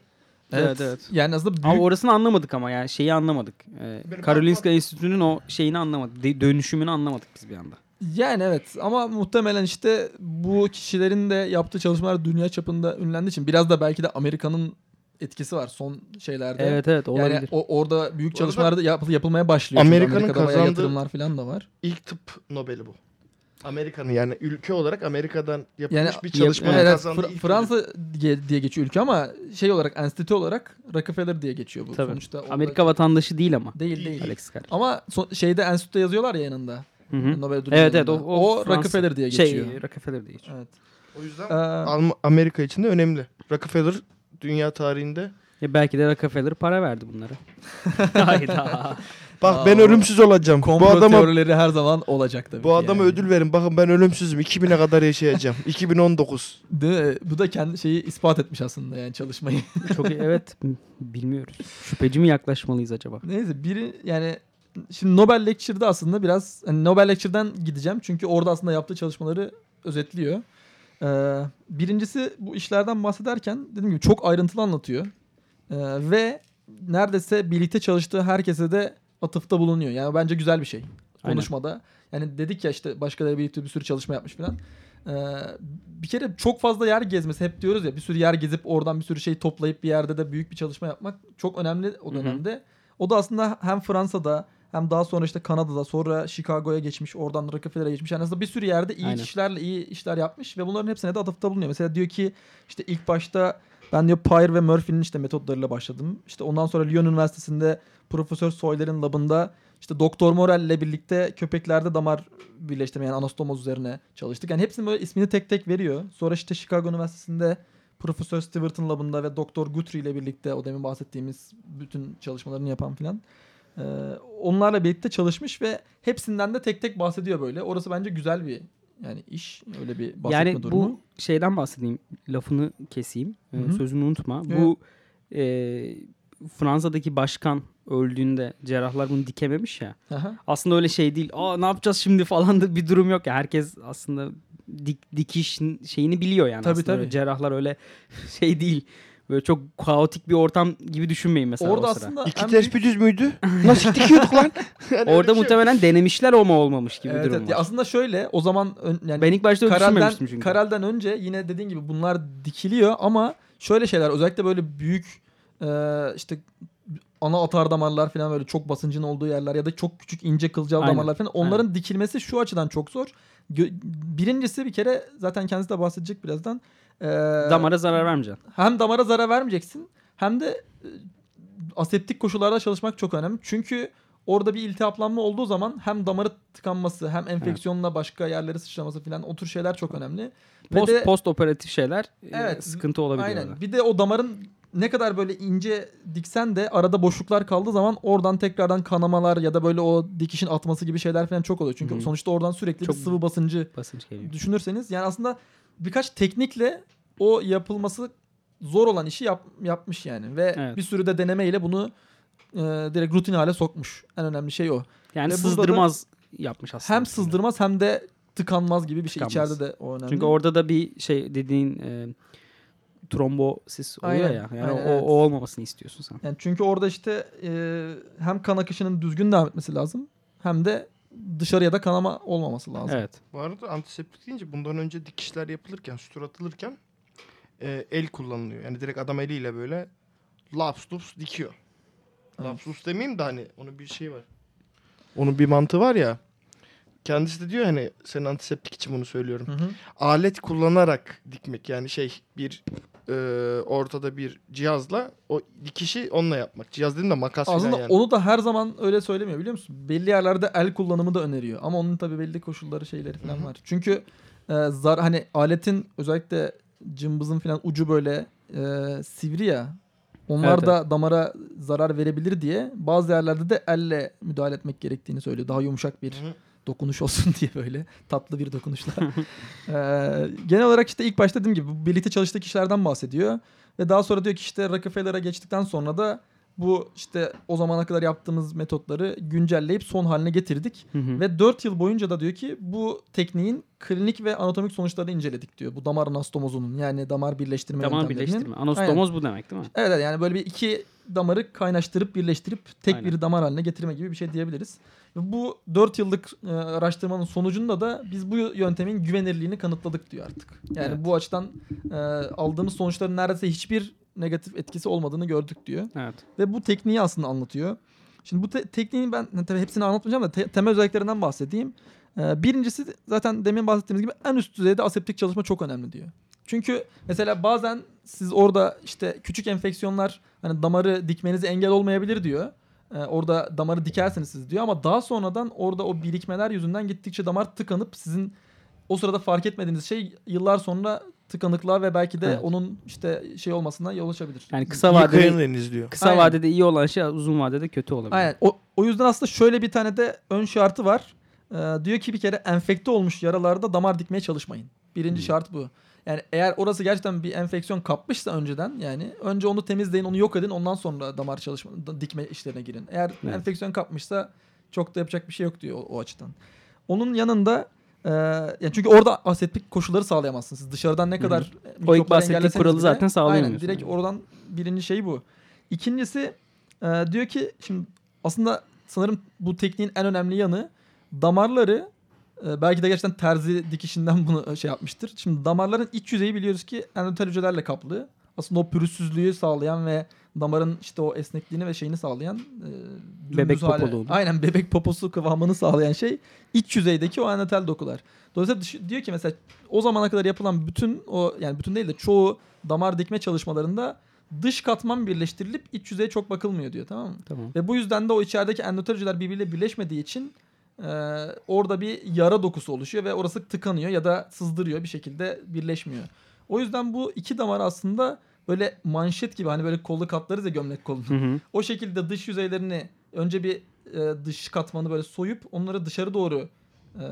Speaker 9: Evet, evet.
Speaker 8: Yani aslında büyük
Speaker 9: Ama orasını anlamadık ama yani şeyi anlamadık. Ee,
Speaker 7: Benim
Speaker 9: Karolinska Enstitüsü'nün o şeyini anlamadık. De- dönüşümünü anlamadık biz bir anda.
Speaker 8: Yani evet ama muhtemelen işte bu kişilerin de yaptığı çalışmalar dünya çapında ünlendiği için biraz da belki de Amerika'nın etkisi var son şeylerde.
Speaker 9: Evet evet olabilir.
Speaker 8: Yani o, orada büyük çalışmalar da yap- yapılmaya başlıyor.
Speaker 7: Amerika'nın
Speaker 8: Amerika'da
Speaker 7: kazandığı-
Speaker 8: yatırımlar falan da var.
Speaker 7: İlk tıp Nobel'i bu. Amerika'nın yani ülke olarak Amerika'dan yapılmış
Speaker 8: Yani
Speaker 7: bir çalışmanın
Speaker 8: Evet,
Speaker 7: kazandığı
Speaker 8: Fra-
Speaker 7: ilk
Speaker 8: Fransa diye, diye geçiyor ülke ama şey olarak enstitü olarak Rockefeller diye geçiyor bu.
Speaker 9: Tabii.
Speaker 8: Sonuçta
Speaker 9: Amerika vatandaşı değil ama.
Speaker 8: değil değil.
Speaker 9: Alexis Carrel.
Speaker 8: Ama so- şeyde enstitüde yazıyorlar ya yanında.
Speaker 9: Hı hı.
Speaker 8: Nobel ödülü
Speaker 9: Evet evet o, o,
Speaker 8: o
Speaker 9: Fransa-
Speaker 8: Rockefeller diye geçiyor.
Speaker 9: Şey Rockefeller diye geçiyor.
Speaker 8: Evet.
Speaker 7: O yüzden
Speaker 8: Ee,
Speaker 7: Alm- Amerika için de önemli. Rockefeller dünya tarihinde
Speaker 9: Ya belki de Rockefeller para verdi bunlara. Hayda.
Speaker 7: Bak
Speaker 8: Aa,
Speaker 7: ben ölümsüz olacağım. Bu
Speaker 8: Komplo
Speaker 7: adama
Speaker 8: teorileri her zaman olacak tabii.
Speaker 7: bu adama
Speaker 8: yani.
Speaker 7: ödül verin. Bakın ben ölümsüzüm. 2000'e kadar yaşayacağım. 2019.
Speaker 8: Değil mi? Bu da kendi şeyi ispat etmiş aslında yani çalışmayı.
Speaker 9: Çok evet bilmiyoruz. Şüpheci mi yaklaşmalıyız acaba?
Speaker 8: Neyse biri yani şimdi Nobel Lecture'da aslında biraz hani Nobel Lecture'dan gideceğim. Çünkü orada aslında yaptığı çalışmaları özetliyor. Ee, birincisi bu işlerden bahsederken dediğim gibi çok ayrıntılı anlatıyor. Ee, ve neredeyse birlikte çalıştığı herkese de atıfta bulunuyor. Yani bence güzel bir şey
Speaker 9: Aynen.
Speaker 8: konuşmada. Yani dedik ya işte başkaları birlikte bir sürü çalışma yapmış falan. Ee, bir kere çok fazla yer gezmesi hep diyoruz ya bir sürü yer gezip oradan bir sürü şey toplayıp bir yerde de büyük bir çalışma yapmak çok önemli o
Speaker 9: Hı hı.
Speaker 8: dönemde. O da aslında hem Fransa'da hem daha sonra işte Kanada'da sonra Chicago'ya geçmiş oradan Rockefeller'e geçmiş. Yani aslında bir sürü yerde iyi
Speaker 9: Aynen.
Speaker 8: kişilerle iyi işler yapmış ve bunların hepsine de atıfta bulunuyor. Mesela diyor ki işte ilk başta ben diyor Pyre ve Murphy'nin işte metotlarıyla başladım. İşte ondan sonra Lyon Üniversitesi'nde Profesör Soyler'in labında işte Doktor Morel'le birlikte köpeklerde damar birleştirme yani anastomoz üzerine çalıştık. Yani hepsinin böyle ismini tek tek veriyor. Sonra işte Chicago Üniversitesi'nde Profesör Stewart'ın labında ve Doktor Guthrie ile birlikte o demin bahsettiğimiz bütün çalışmalarını yapan filan. Ee, onlarla birlikte çalışmış ve hepsinden de tek tek bahsediyor böyle. Orası bence güzel bir yani iş. Öyle bir bahsetme
Speaker 9: Yani
Speaker 8: durumu.
Speaker 9: bu şeyden bahsedeyim. Lafını keseyim. Ee,
Speaker 8: Hı hı.
Speaker 9: Sözünü unutma.
Speaker 8: Evet.
Speaker 9: Bu e, Fransa'daki başkan öldüğünde cerrahlar bunu dikememiş ya.
Speaker 8: Aha.
Speaker 9: Aslında öyle şey değil. Aa ne yapacağız şimdi falan da bir durum yok ya. Herkes aslında dik, dikiş şeyini biliyor yani.
Speaker 8: Tabii,
Speaker 9: aslında.
Speaker 8: tabii.
Speaker 9: Öyle cerrahlar öyle şey değil. Böyle çok kaotik bir ortam gibi düşünmeyin mesela
Speaker 8: Orada
Speaker 9: o sıra.
Speaker 8: aslında
Speaker 7: İki test bir düz müydü? Nasıl dikiyorduk lan? Yani
Speaker 9: Orada
Speaker 7: şey
Speaker 9: muhtemelen denemişler ama olmamış gibi
Speaker 8: Evet,
Speaker 9: durum
Speaker 8: evet. Ya
Speaker 9: var.
Speaker 8: aslında şöyle o zaman ön- yani
Speaker 9: Ben ilk başta düşünmemiştim çünkü.
Speaker 8: Karel'den önce yine dediğin gibi bunlar dikiliyor ama şöyle şeyler özellikle böyle büyük e, işte ana atar damarlar falan böyle çok basıncın olduğu yerler ya da çok küçük ince kılcal
Speaker 9: Aynen,
Speaker 8: damarlar falan onların dikilmesi şu açıdan çok zor. Gö- Birincisi bir kere zaten kendisi de bahsedecek birazdan. E,
Speaker 9: Damara zarar vermeyeceksin.
Speaker 8: hem damara zarar vermeyeceksin hem de e, aseptik koşullarda çalışmak çok önemli. Çünkü orada bir iltihaplanma olduğu zaman hem damarı tıkanması hem enfeksiyonla başka yerlere sıçraması falan o tür şeyler çok önemli. Ve
Speaker 9: Post,
Speaker 8: de-
Speaker 9: post operatif şeyler e,
Speaker 8: Evet,
Speaker 9: sıkıntı olabiliyor.
Speaker 8: Aynen.
Speaker 9: orada.
Speaker 8: Bir de o damarın ne kadar böyle ince diksen de arada boşluklar kaldığı zaman oradan tekrardan kanamalar ya da böyle o dikişin atması gibi şeyler falan çok oluyor. Çünkü
Speaker 9: Hı
Speaker 8: sonuçta oradan sürekli
Speaker 9: Çok
Speaker 8: bir sıvı basıncı
Speaker 9: Basınç geliyor.
Speaker 8: düşünürseniz yani aslında birkaç teknikle o yapılması zor olan işi yap, yapmış yani ve
Speaker 9: Evet.
Speaker 8: bir sürü de denemeyle bunu e, direkt rutin hale sokmuş. En önemli şey o.
Speaker 9: Yani
Speaker 8: Ve
Speaker 9: sızdırmaz yapmış aslında.
Speaker 8: Hem sızdırmaz hem de tıkanmaz gibi bir şey.
Speaker 9: Tıkanmaz.
Speaker 8: İçeride de o önemli.
Speaker 9: Çünkü orada da bir şey dediğin e, trombosis oluyor
Speaker 8: Aynen,
Speaker 9: ya. Yani
Speaker 8: aynen,
Speaker 9: o,
Speaker 8: evet.
Speaker 9: o olmamasını istiyorsun sen.
Speaker 8: Yani çünkü orada işte e, hem kan akışının düzgün devam etmesi lazım hem de dışarıya da kanama olmaması lazım.
Speaker 9: Evet.
Speaker 7: Bu arada antiseptik deyince bundan önce dikişler yapılırken, sütür atılırken e, el kullanılıyor. Yani direkt adam eliyle böyle laps lups dikiyor.
Speaker 8: Evet.
Speaker 7: Laps lups demeyeyim de hani onun bir şey var. Onun bir mantığı var ya. Kendisi de diyor hani senin antiseptik için bunu söylüyorum.
Speaker 8: Hı hı.
Speaker 7: Alet kullanarak dikmek yani şey bir e, ortada bir cihazla o dikişi onunla yapmak. Cihaz dediğim de makas falan
Speaker 8: Aslında
Speaker 7: yani.
Speaker 8: onu da her zaman öyle söylemiyor biliyor musun? Belli yerlerde el kullanımı da öneriyor. Ama onun tabii belli koşulları şeyleri falan var. Çünkü e, zar hani aletin özellikle cımbızın falan ucu böyle e, sivri ya. Onlar
Speaker 9: Evet,
Speaker 8: da damara zarar verebilir diye bazı yerlerde de elle müdahale etmek gerektiğini söylüyor. Daha yumuşak bir
Speaker 7: Hı hı.
Speaker 8: Dokunuş olsun diye böyle tatlı bir dokunuşla. Ee, genel olarak işte ilk başta dediğim gibi bu birlikte çalıştığı kişilerden bahsediyor. Ve daha sonra diyor ki işte Rockefeller'a geçtikten sonra da bu işte o zamana kadar yaptığımız metotları güncelleyip son haline getirdik.
Speaker 9: Hı hı.
Speaker 8: Ve 4 yıl boyunca da diyor ki bu tekniğin klinik ve anatomik sonuçlarını inceledik diyor. Bu damar anastomozunun yani damar birleştirme
Speaker 9: Damar birleştirme. Anastomoz bu demek değil mi?
Speaker 8: Evet evet, yani böyle bir iki damarı kaynaştırıp birleştirip tek
Speaker 9: Aynen.
Speaker 8: bir damar haline getirme gibi bir şey diyebiliriz. Bu 4 yıllık e, araştırmanın sonucunda da biz bu yöntemin güvenirliğini kanıtladık diyor artık. Yani
Speaker 9: Evet.
Speaker 8: bu açıdan e, aldığımız sonuçların neredeyse hiçbir negatif etkisi olmadığını gördük diyor.
Speaker 9: Evet.
Speaker 8: Ve bu tekniği aslında anlatıyor. Şimdi bu te- tekniğin ben tabii hepsini anlatmayacağım da te- temel özelliklerinden bahsedeyim. Ee, birincisi zaten demin bahsettiğimiz gibi en üst düzeyde aseptik çalışma çok önemli diyor. Çünkü mesela bazen siz orada işte küçük enfeksiyonlar hani damarı dikmenize engel olmayabilir diyor. Ee, orada damarı dikersiniz siz diyor ama daha sonradan orada o birikmeler yüzünden gittikçe damar tıkanıp sizin o sırada fark etmediğiniz şey yıllar sonra tıkanıklığa ve belki de
Speaker 9: Evet.
Speaker 8: onun işte şey olmasına yol açabilir.
Speaker 9: Yani kısa vadede
Speaker 7: izliyor.
Speaker 9: kısa
Speaker 8: Aynen.
Speaker 9: vadede iyi olan şey uzun vadede kötü olabilir.
Speaker 8: Aynen. O, o yüzden aslında şöyle bir tane de ön şartı var. Ee, diyor ki bir kere enfekte olmuş yaralarda damar dikmeye çalışmayın. Birinci şart bu. Yani eğer orası gerçekten bir enfeksiyon kapmışsa önceden yani önce onu temizleyin, onu yok edin. Ondan sonra damar çalışma dikme işlerine girin. Eğer
Speaker 9: Evet.
Speaker 8: enfeksiyon kapmışsa çok da yapacak bir şey yok diyor o, o açıdan. Onun yanında e, yani çünkü orada aseptik koşulları sağlayamazsınız. Siz dışarıdan ne kadar
Speaker 9: O ilk bahsettiğim kuralı
Speaker 8: bile-
Speaker 9: zaten sağlayamıyorsun.
Speaker 8: Aynen direkt oradan birinci şey bu. İkincisi e, diyor ki şimdi aslında sanırım bu tekniğin en önemli yanı damarları e, belki de gerçekten terzi dikişinden bunu şey yapmıştır. Şimdi damarların iç yüzeyi biliyoruz ki endotel hücrelerle kaplı. Aslında o pürüzsüzlüğü sağlayan ve damarın işte o esnekliğini ve şeyini sağlayan e,
Speaker 9: Bebek
Speaker 8: hale-
Speaker 9: popolu olur.
Speaker 8: Aynen bebek poposu kıvamını sağlayan şey iç yüzeydeki o endotel dokular. Dolayısıyla dış- diyor ki mesela o zamana kadar yapılan bütün o yani bütün değil de çoğu damar dikme çalışmalarında dış katman birleştirilip iç yüzeye çok bakılmıyor diyor tamam mı?
Speaker 9: Tamam.
Speaker 8: Ve bu yüzden de o içerideki endotel hücreler birbiriyle birleşmediği için e, orada bir yara dokusu oluşuyor ve orası tıkanıyor ya da sızdırıyor bir şekilde birleşmiyor. O yüzden bu iki damar aslında böyle manşet gibi hani böyle kolu katlarız ya gömlek kolunu.
Speaker 9: Hı hı.
Speaker 8: O şekilde dış yüzeylerini önce bir e, dış katmanı böyle soyup onları dışarı doğru e,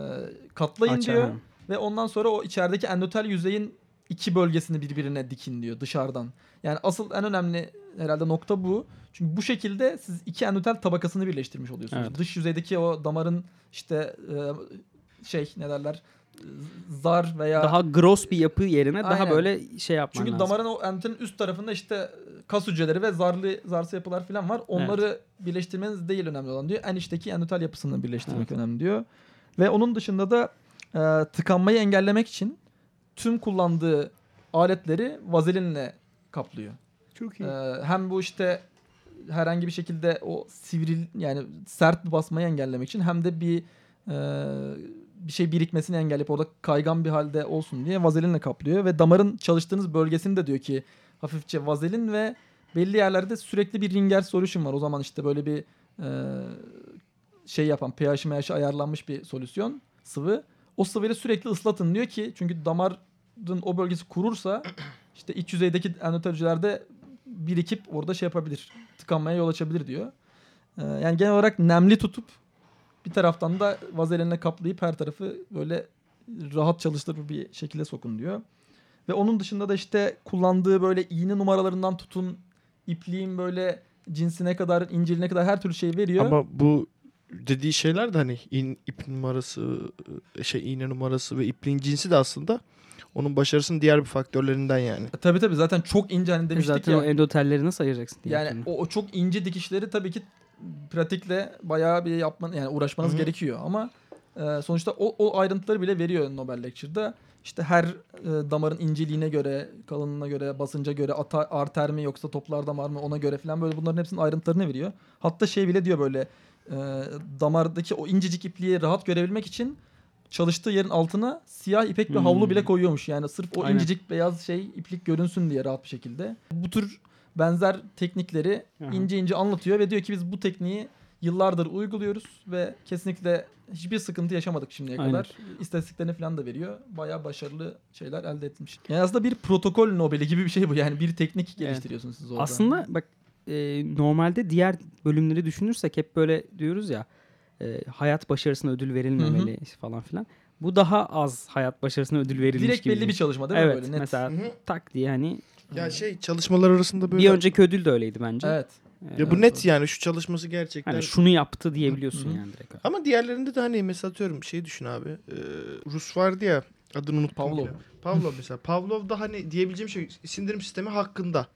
Speaker 8: katlayın
Speaker 9: Açar,
Speaker 8: diyor. Ve ondan sonra o içerideki endotel yüzeyin iki bölgesini birbirine dikin diyor dışarıdan. Yani asıl en önemli herhalde nokta bu. Çünkü bu şekilde siz iki endotel tabakasını birleştirmiş oluyorsunuz.
Speaker 9: Evet.
Speaker 8: Dış yüzeydeki o damarın işte e, şey ne derler zar veya
Speaker 9: Daha gross bir yapı yerine daha
Speaker 8: Aynen.
Speaker 9: böyle şey yapman
Speaker 8: çünkü
Speaker 9: lazım.
Speaker 8: damarın o endotelin üst tarafında işte kas hücreleri ve zarlı zarsı yapılar falan var. Onları birleştirmeniz değil önemli olan diyor. En içteki endotel yapısını birleştirmek
Speaker 9: Evet.
Speaker 8: önemli diyor. Ve onun dışında da e, tıkanmayı engellemek için tüm kullandığı aletleri vazelinle kaplıyor.
Speaker 9: Çok
Speaker 8: Ee, hem bu işte herhangi bir şekilde o sivril yani sert bir basmayı engellemek için hem de bir e, bir şey birikmesini engelleyip orada kaygan bir halde olsun diye vazelinle kaplıyor ve damarın çalıştığınız bölgesini de diyor ki hafifçe vazelin ve belli yerlerde sürekli bir ringer solution var. O zaman işte böyle bir e, şey yapan pH'i MH'i ayarlanmış bir solüsyon sıvı. O sıvıyla sürekli ıslatın diyor ki çünkü damarın o bölgesi kurursa işte iç yüzeydeki endotel hücrelerde birikip orada şey yapabilir. Tıkanmaya yol açabilir diyor. Ee, yani genel olarak nemli tutup bir taraftan da vazelinle kaplayıp her tarafı böyle rahat çalıştırır bir şekilde sokun diyor. Ve onun dışında da işte kullandığı böyle iğne numaralarından tutun ipliğin böyle cinsine kadar, inceliğine kadar her türlü şey veriyor.
Speaker 7: Ama bu dediği şeyler de hani in, ip numarası, şey iğne numarası ve ipliğin cinsi de aslında onun başarısının diğer bir faktörlerinden yani.
Speaker 8: E, Tabii tabii zaten çok ince hani demiştik
Speaker 9: Zaten
Speaker 8: ya.
Speaker 9: o endotelleri nasıl ayıracaksın? diye
Speaker 8: Yani o, o çok ince dikişleri tabii ki pratikle bayağı bir yapman yani uğraşmanız
Speaker 7: Hı hı.
Speaker 8: gerekiyor ama e, sonuçta o, o ayrıntıları bile veriyor Nobel Lecture'da. İşte her e, damarın inceliğine göre, kalınlığına göre, basınca göre, ata, arter mi yoksa toplar damar mı ona göre falan böyle bunların hepsinin ayrıntılarını veriyor. Hatta şey bile diyor böyle e, damardaki o incecik ipliği rahat görebilmek için çalıştığı yerin altına siyah ipek bir
Speaker 9: Hmm.
Speaker 8: havlu bile koyuyormuş. Yani sırf o
Speaker 9: Aynen.
Speaker 8: incecik beyaz şey iplik görünsün diye rahat bir şekilde. Bu tür benzer teknikleri
Speaker 9: Aha.
Speaker 8: ince ince anlatıyor ve diyor ki biz bu tekniği yıllardır uyguluyoruz ve kesinlikle hiçbir sıkıntı yaşamadık şimdiye
Speaker 9: Aynen.
Speaker 8: kadar. İstatistiklerini falan da veriyor. Bayağı başarılı şeyler elde etmiş. Yani aslında bir protokol Nobel'i gibi bir şey bu. Yani bir teknik geliştiriyorsunuz siz orada.
Speaker 9: Aslında bak e, normalde diğer bölümleri düşünürsek hep böyle diyoruz ya e, hayat başarısına ödül verilmemeli falan filan. Bu daha az hayat başarısına ödül verilmiş
Speaker 8: direkt
Speaker 9: gibi.
Speaker 8: belli bir çalışma değil mi
Speaker 9: evet,
Speaker 8: böyle net?
Speaker 9: mesela
Speaker 7: Hı hı.
Speaker 9: tak diye hani
Speaker 7: Ya şey çalışmalar arasında böyle
Speaker 9: bir önceki ödül de öyleydi bence.
Speaker 8: Evet.
Speaker 9: E,
Speaker 7: ya bu net yani şu çalışması gerçekten
Speaker 9: hani şunu yaptı diyebiliyorsun yani direkt.
Speaker 7: Ama diğerlerinde de hani mesela atıyorum şey düşün abi. Ee, Rus vardı ya adını unuttum.
Speaker 8: Pavlov.
Speaker 7: bile. Pavlov mesela. Pavlov'da hani diyebileceğim şey sindirim sistemi hakkında.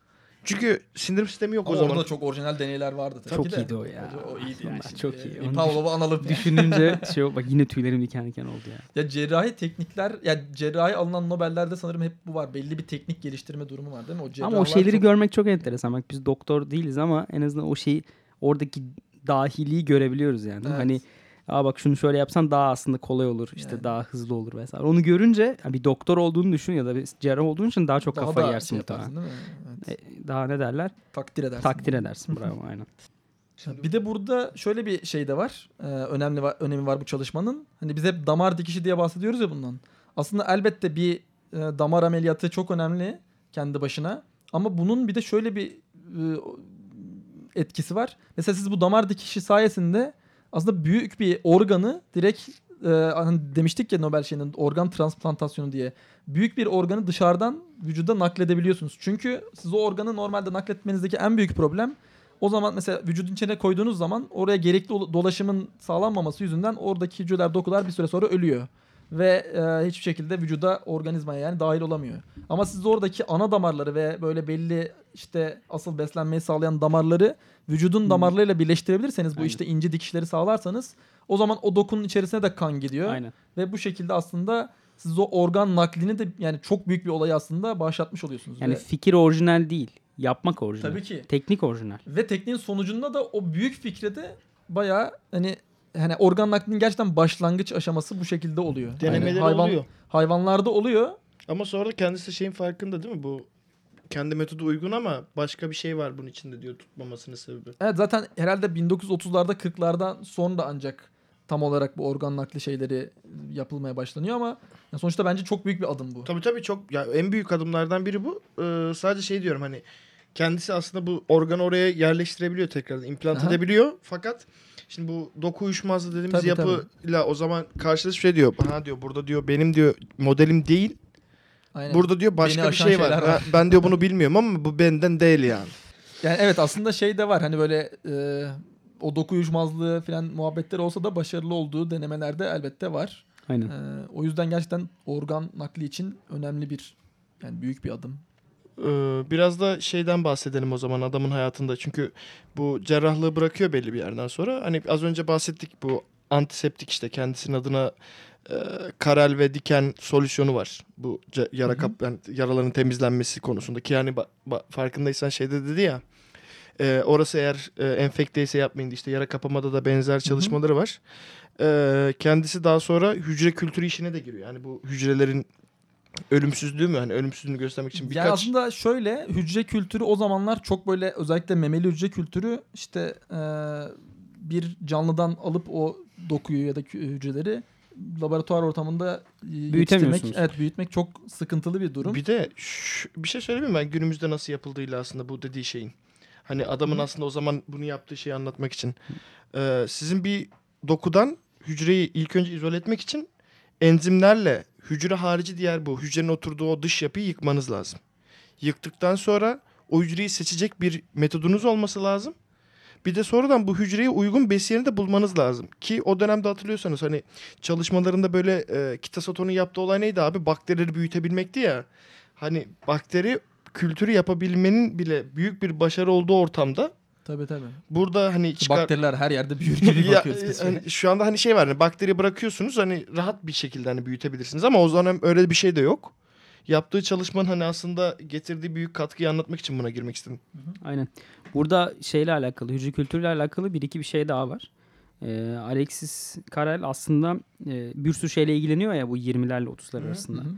Speaker 7: Çünkü sindirim sistemi yok
Speaker 8: Ama
Speaker 7: o zaman.
Speaker 8: orada da çok orijinal deneyler vardı tabii
Speaker 9: Çok
Speaker 8: de.
Speaker 9: iyiydi o ya.
Speaker 8: O iyiydi yani.
Speaker 9: Aslında çok
Speaker 8: Şimdi,
Speaker 9: iyi. Onu
Speaker 8: Pavlov'u analım.
Speaker 9: Düşününce şey bak yine tüylerim diken diken oldu ya.
Speaker 8: Ya cerrahi teknikler, ya cerrahi alınan Nobel'lerde sanırım hep bu var. Belli bir teknik geliştirme durumu var değil mi? O
Speaker 9: Ama o şeyleri
Speaker 8: çok-
Speaker 9: görmek çok enteresan. Bak biz doktor değiliz ama en azından o şeyi oradaki dahiliği görebiliyoruz yani.
Speaker 8: Evet.
Speaker 9: Hani Aa bak şunu şöyle yapsan daha aslında kolay olur. işte
Speaker 8: Yani.
Speaker 9: daha hızlı olur vesaire. Onu görünce ha, bir doktor olduğunu düşün ya da bir cerrah olduğun için daha çok
Speaker 8: daha
Speaker 9: kafayı
Speaker 8: da
Speaker 9: yersin
Speaker 8: şey
Speaker 9: muhtemelen.
Speaker 8: Evet.
Speaker 9: E, daha ne derler?
Speaker 8: Takdir edersin.
Speaker 9: Takdir edersin. Bravo aynen.
Speaker 8: Bir de burada şöyle bir şey de var. Ee, önemli va- önemi var bu çalışmanın. Hani biz hep damar dikişi diye bahsediyoruz ya bundan. Aslında elbette bir e, damar ameliyatı çok önemli kendi başına. Ama bunun bir de şöyle bir e, etkisi var. Mesela siz bu damar dikişi sayesinde aslında büyük bir organı direkt e, hani demiştik ya Nobel şeyinin organ transplantasyonu diye. Büyük bir organı dışarıdan vücuda nakledebiliyorsunuz. Çünkü siz o organı normalde nakletmenizdeki en büyük problem o zaman mesela vücudun içine koyduğunuz zaman oraya gerekli ol- dolaşımın sağlanmaması yüzünden oradaki hücreler, dokular bir süre sonra ölüyor. Ve e, hiçbir şekilde vücuda, organizmaya yani dahil olamıyor. Ama siz oradaki ana damarları ve böyle belli işte asıl beslenmeyi sağlayan damarları vücudun damarlarıyla birleştirebilirseniz bu
Speaker 9: Aynen.
Speaker 8: işte ince dikişleri sağlarsanız o zaman o dokunun içerisine de kan gidiyor.
Speaker 9: Aynen.
Speaker 8: Ve bu şekilde aslında siz o organ naklini de yani çok büyük bir olayı aslında başlatmış oluyorsunuz.
Speaker 9: Yani
Speaker 8: Ve-
Speaker 9: fikir orijinal değil. Yapmak orijinal.
Speaker 8: Tabii ki.
Speaker 9: Teknik orijinal.
Speaker 8: Ve tekniğin sonucunda da o büyük fikre de bayağı hani hani organ naklinin gerçekten başlangıç aşaması bu şekilde oluyor.
Speaker 7: Denemeleri
Speaker 8: Yani hayvan,
Speaker 7: oluyor.
Speaker 8: Hayvanlarda oluyor.
Speaker 7: Ama sonra kendisi şeyin farkında değil mi? Bu kendi metodu uygun ama başka bir şey var bunun içinde diyor tutmamasının sebebi.
Speaker 8: Evet zaten herhalde 1930'larda 40'lardan sonra ancak tam olarak bu organ nakli şeyleri yapılmaya başlanıyor ama ya sonuçta bence çok büyük bir adım bu.
Speaker 7: Tabii tabii çok ya en büyük adımlardan biri bu. Ee, sadece şey diyorum hani kendisi aslında bu organı oraya yerleştirebiliyor tekrar implant
Speaker 8: Aha.
Speaker 7: edebiliyor. Fakat şimdi bu doku uyuşmazlığı dediğimiz
Speaker 8: Tabii,
Speaker 7: yapıyla o zaman karşılaşıp şey diyor. Ha diyor burada diyor benim diyor modelim değil.
Speaker 8: Aynen.
Speaker 7: Burada diyor
Speaker 8: Beni
Speaker 7: başka bir
Speaker 8: aşan
Speaker 7: şey var.
Speaker 8: şeyler var.
Speaker 7: Ha, ben diyor bunu bilmiyorum ama bu benden değil yani.
Speaker 8: Yani evet aslında şey de var hani böyle e, o doku uyuşmazlığı falan muhabbetleri olsa da başarılı olduğu denemelerde elbette var.
Speaker 9: Aynen.
Speaker 8: E, o yüzden gerçekten organ nakli için önemli bir yani büyük bir adım.
Speaker 7: Ee, biraz da şeyden bahsedelim o zaman adamın hayatında. Çünkü bu cerrahlığı bırakıyor belli bir yerden sonra. Hani az önce bahsettik bu antiseptik işte kendisinin adına e, karel ve diken solüsyonu var. Bu yara kap yani yaraların temizlenmesi konusundaki yani farkındaysan şeyde dedi ya. e, orası eğer e, enfekteyse yapmayın işte yara kapamada da benzer çalışmaları var. E, kendisi daha sonra hücre kültürü işine de giriyor. Yani bu hücrelerin ölümsüzlüğü mü? Hani ölümsüzlüğünü göstermek için birkaç
Speaker 8: Yani aslında şöyle hücre kültürü o zamanlar çok böyle özellikle memeli hücre kültürü işte e, bir canlıdan alıp o dokuyu ya da hücreleri laboratuvar ortamında
Speaker 9: Büyütemiyorsunuz.
Speaker 8: evet büyütmek çok sıkıntılı bir durum.
Speaker 7: Bir de şu- bir şey söyleyeyim mi ben günümüzde nasıl yapıldığıyla aslında bu dediği şeyin. Hani adamın aslında o zaman bunu yaptığı şeyi anlatmak için. Ee, sizin bir dokudan hücreyi ilk önce izole etmek için enzimlerle hücre harici diğer bu hücrenin oturduğu o dış yapıyı yıkmanız lazım. Yıktıktan sonra o hücreyi seçecek bir metodunuz olması lazım. Bir de sonradan bu hücreye uygun besiyeni de bulmanız lazım. Ki o dönemde hatırlıyorsanız hani çalışmalarında böyle e, Kitasaton'un yaptığı olay neydi abi? Bakterileri büyütebilmekti ya. Hani bakteri kültürü yapabilmenin bile büyük bir başarı olduğu ortamda
Speaker 8: Tabii tabii.
Speaker 7: burada hani çıkar...
Speaker 8: Bakteriler her yerde büyür gibi bakıyoruz biz.
Speaker 7: hani şu anda hani şey var hani bakteri bırakıyorsunuz hani rahat bir şekilde hani büyütebilirsiniz ama o zaman öyle bir şey de yok. Yaptığı çalışmanın hani aslında getirdiği büyük katkıyı anlatmak için buna girmek istedim.
Speaker 9: Aynen. Burada şeyle alakalı, hücre kültürüyle alakalı bir iki bir şey daha var. E, Alexis Carrel aslında e, bir sürü şeyle ilgileniyor ya bu 20'lerle 30'lar arasında.
Speaker 8: Hı hı.